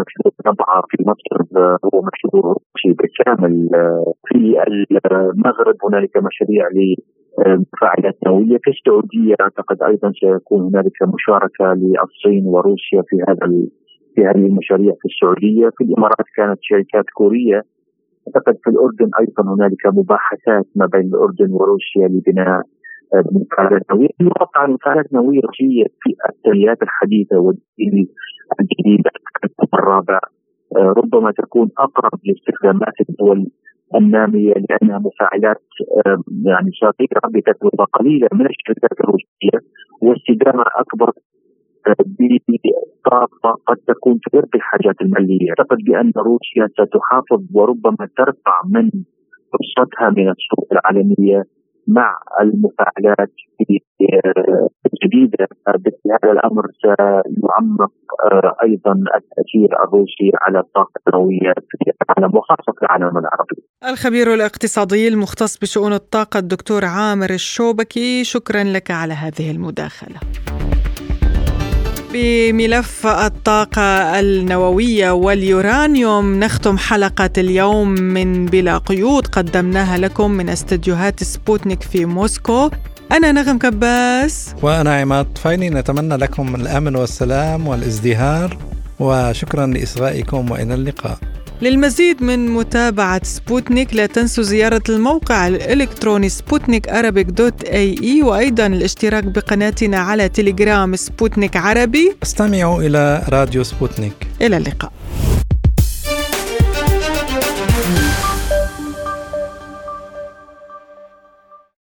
مشروع طبعا في مصر هو مشروع روسي بالكامل. في المغرب هنالك مشاريع مفاعلات نوويه في السعودية أعتقد أيضا سيكون هنالك مشاركة للصين وروسيا في هذا في هذه المشاريع في السعودية، في الإمارات كانت شركات كورية. أعتقد في الأردن أيضا هنالك مباحثات ما بين الأردن وروسيا لبناء آه، مفاعلات نووية، في المفاعلات النوويه الروسيه في التقنيات الحديثة والجيل الجديد الرابع آه، ربما تكون أقرب لاستخدامات الدول النامية لأنها مفاعلات يعني صغيره بتجربه قليله من الشركات الروسية واستدامة أكبر بطاقة قد تكون تلبي الحاجات المالية. أعتقد بأن روسيا ستحافظ وربما ترفع من فرصتها من السوق العالمية مع المفاعلات الجديدة هذا الأمر سيعمق آه، أيضا التأثير الروسي على الطاقة النووية في العالم وخاصة في العالم العربي. الخبير الاقتصادي المختص بشؤون الطاقة الدكتور عامر الشوبكي شكرا لك على هذه المداخلة. بملف الطاقة النووية واليورانيوم نختم حلقة اليوم من بلا قيود. قدمناها لكم من استديوهات سبوتنيك في موسكو. أنا نغم كباس. وأنا عماد طفيلي نتمنى لكم الأمن والسلام والازدهار وشكرا لإصغائكم وإلى اللقاء. للمزيد من متابعة سبوتنيك لا تنسوا زيارة الموقع الإلكتروني سبوتنيك Arabic dot AE وأيضا الاشتراك بقناتنا على تليجرام سبوتنيك عربي. استمعوا إلى راديو سبوتنيك. إلى اللقاء.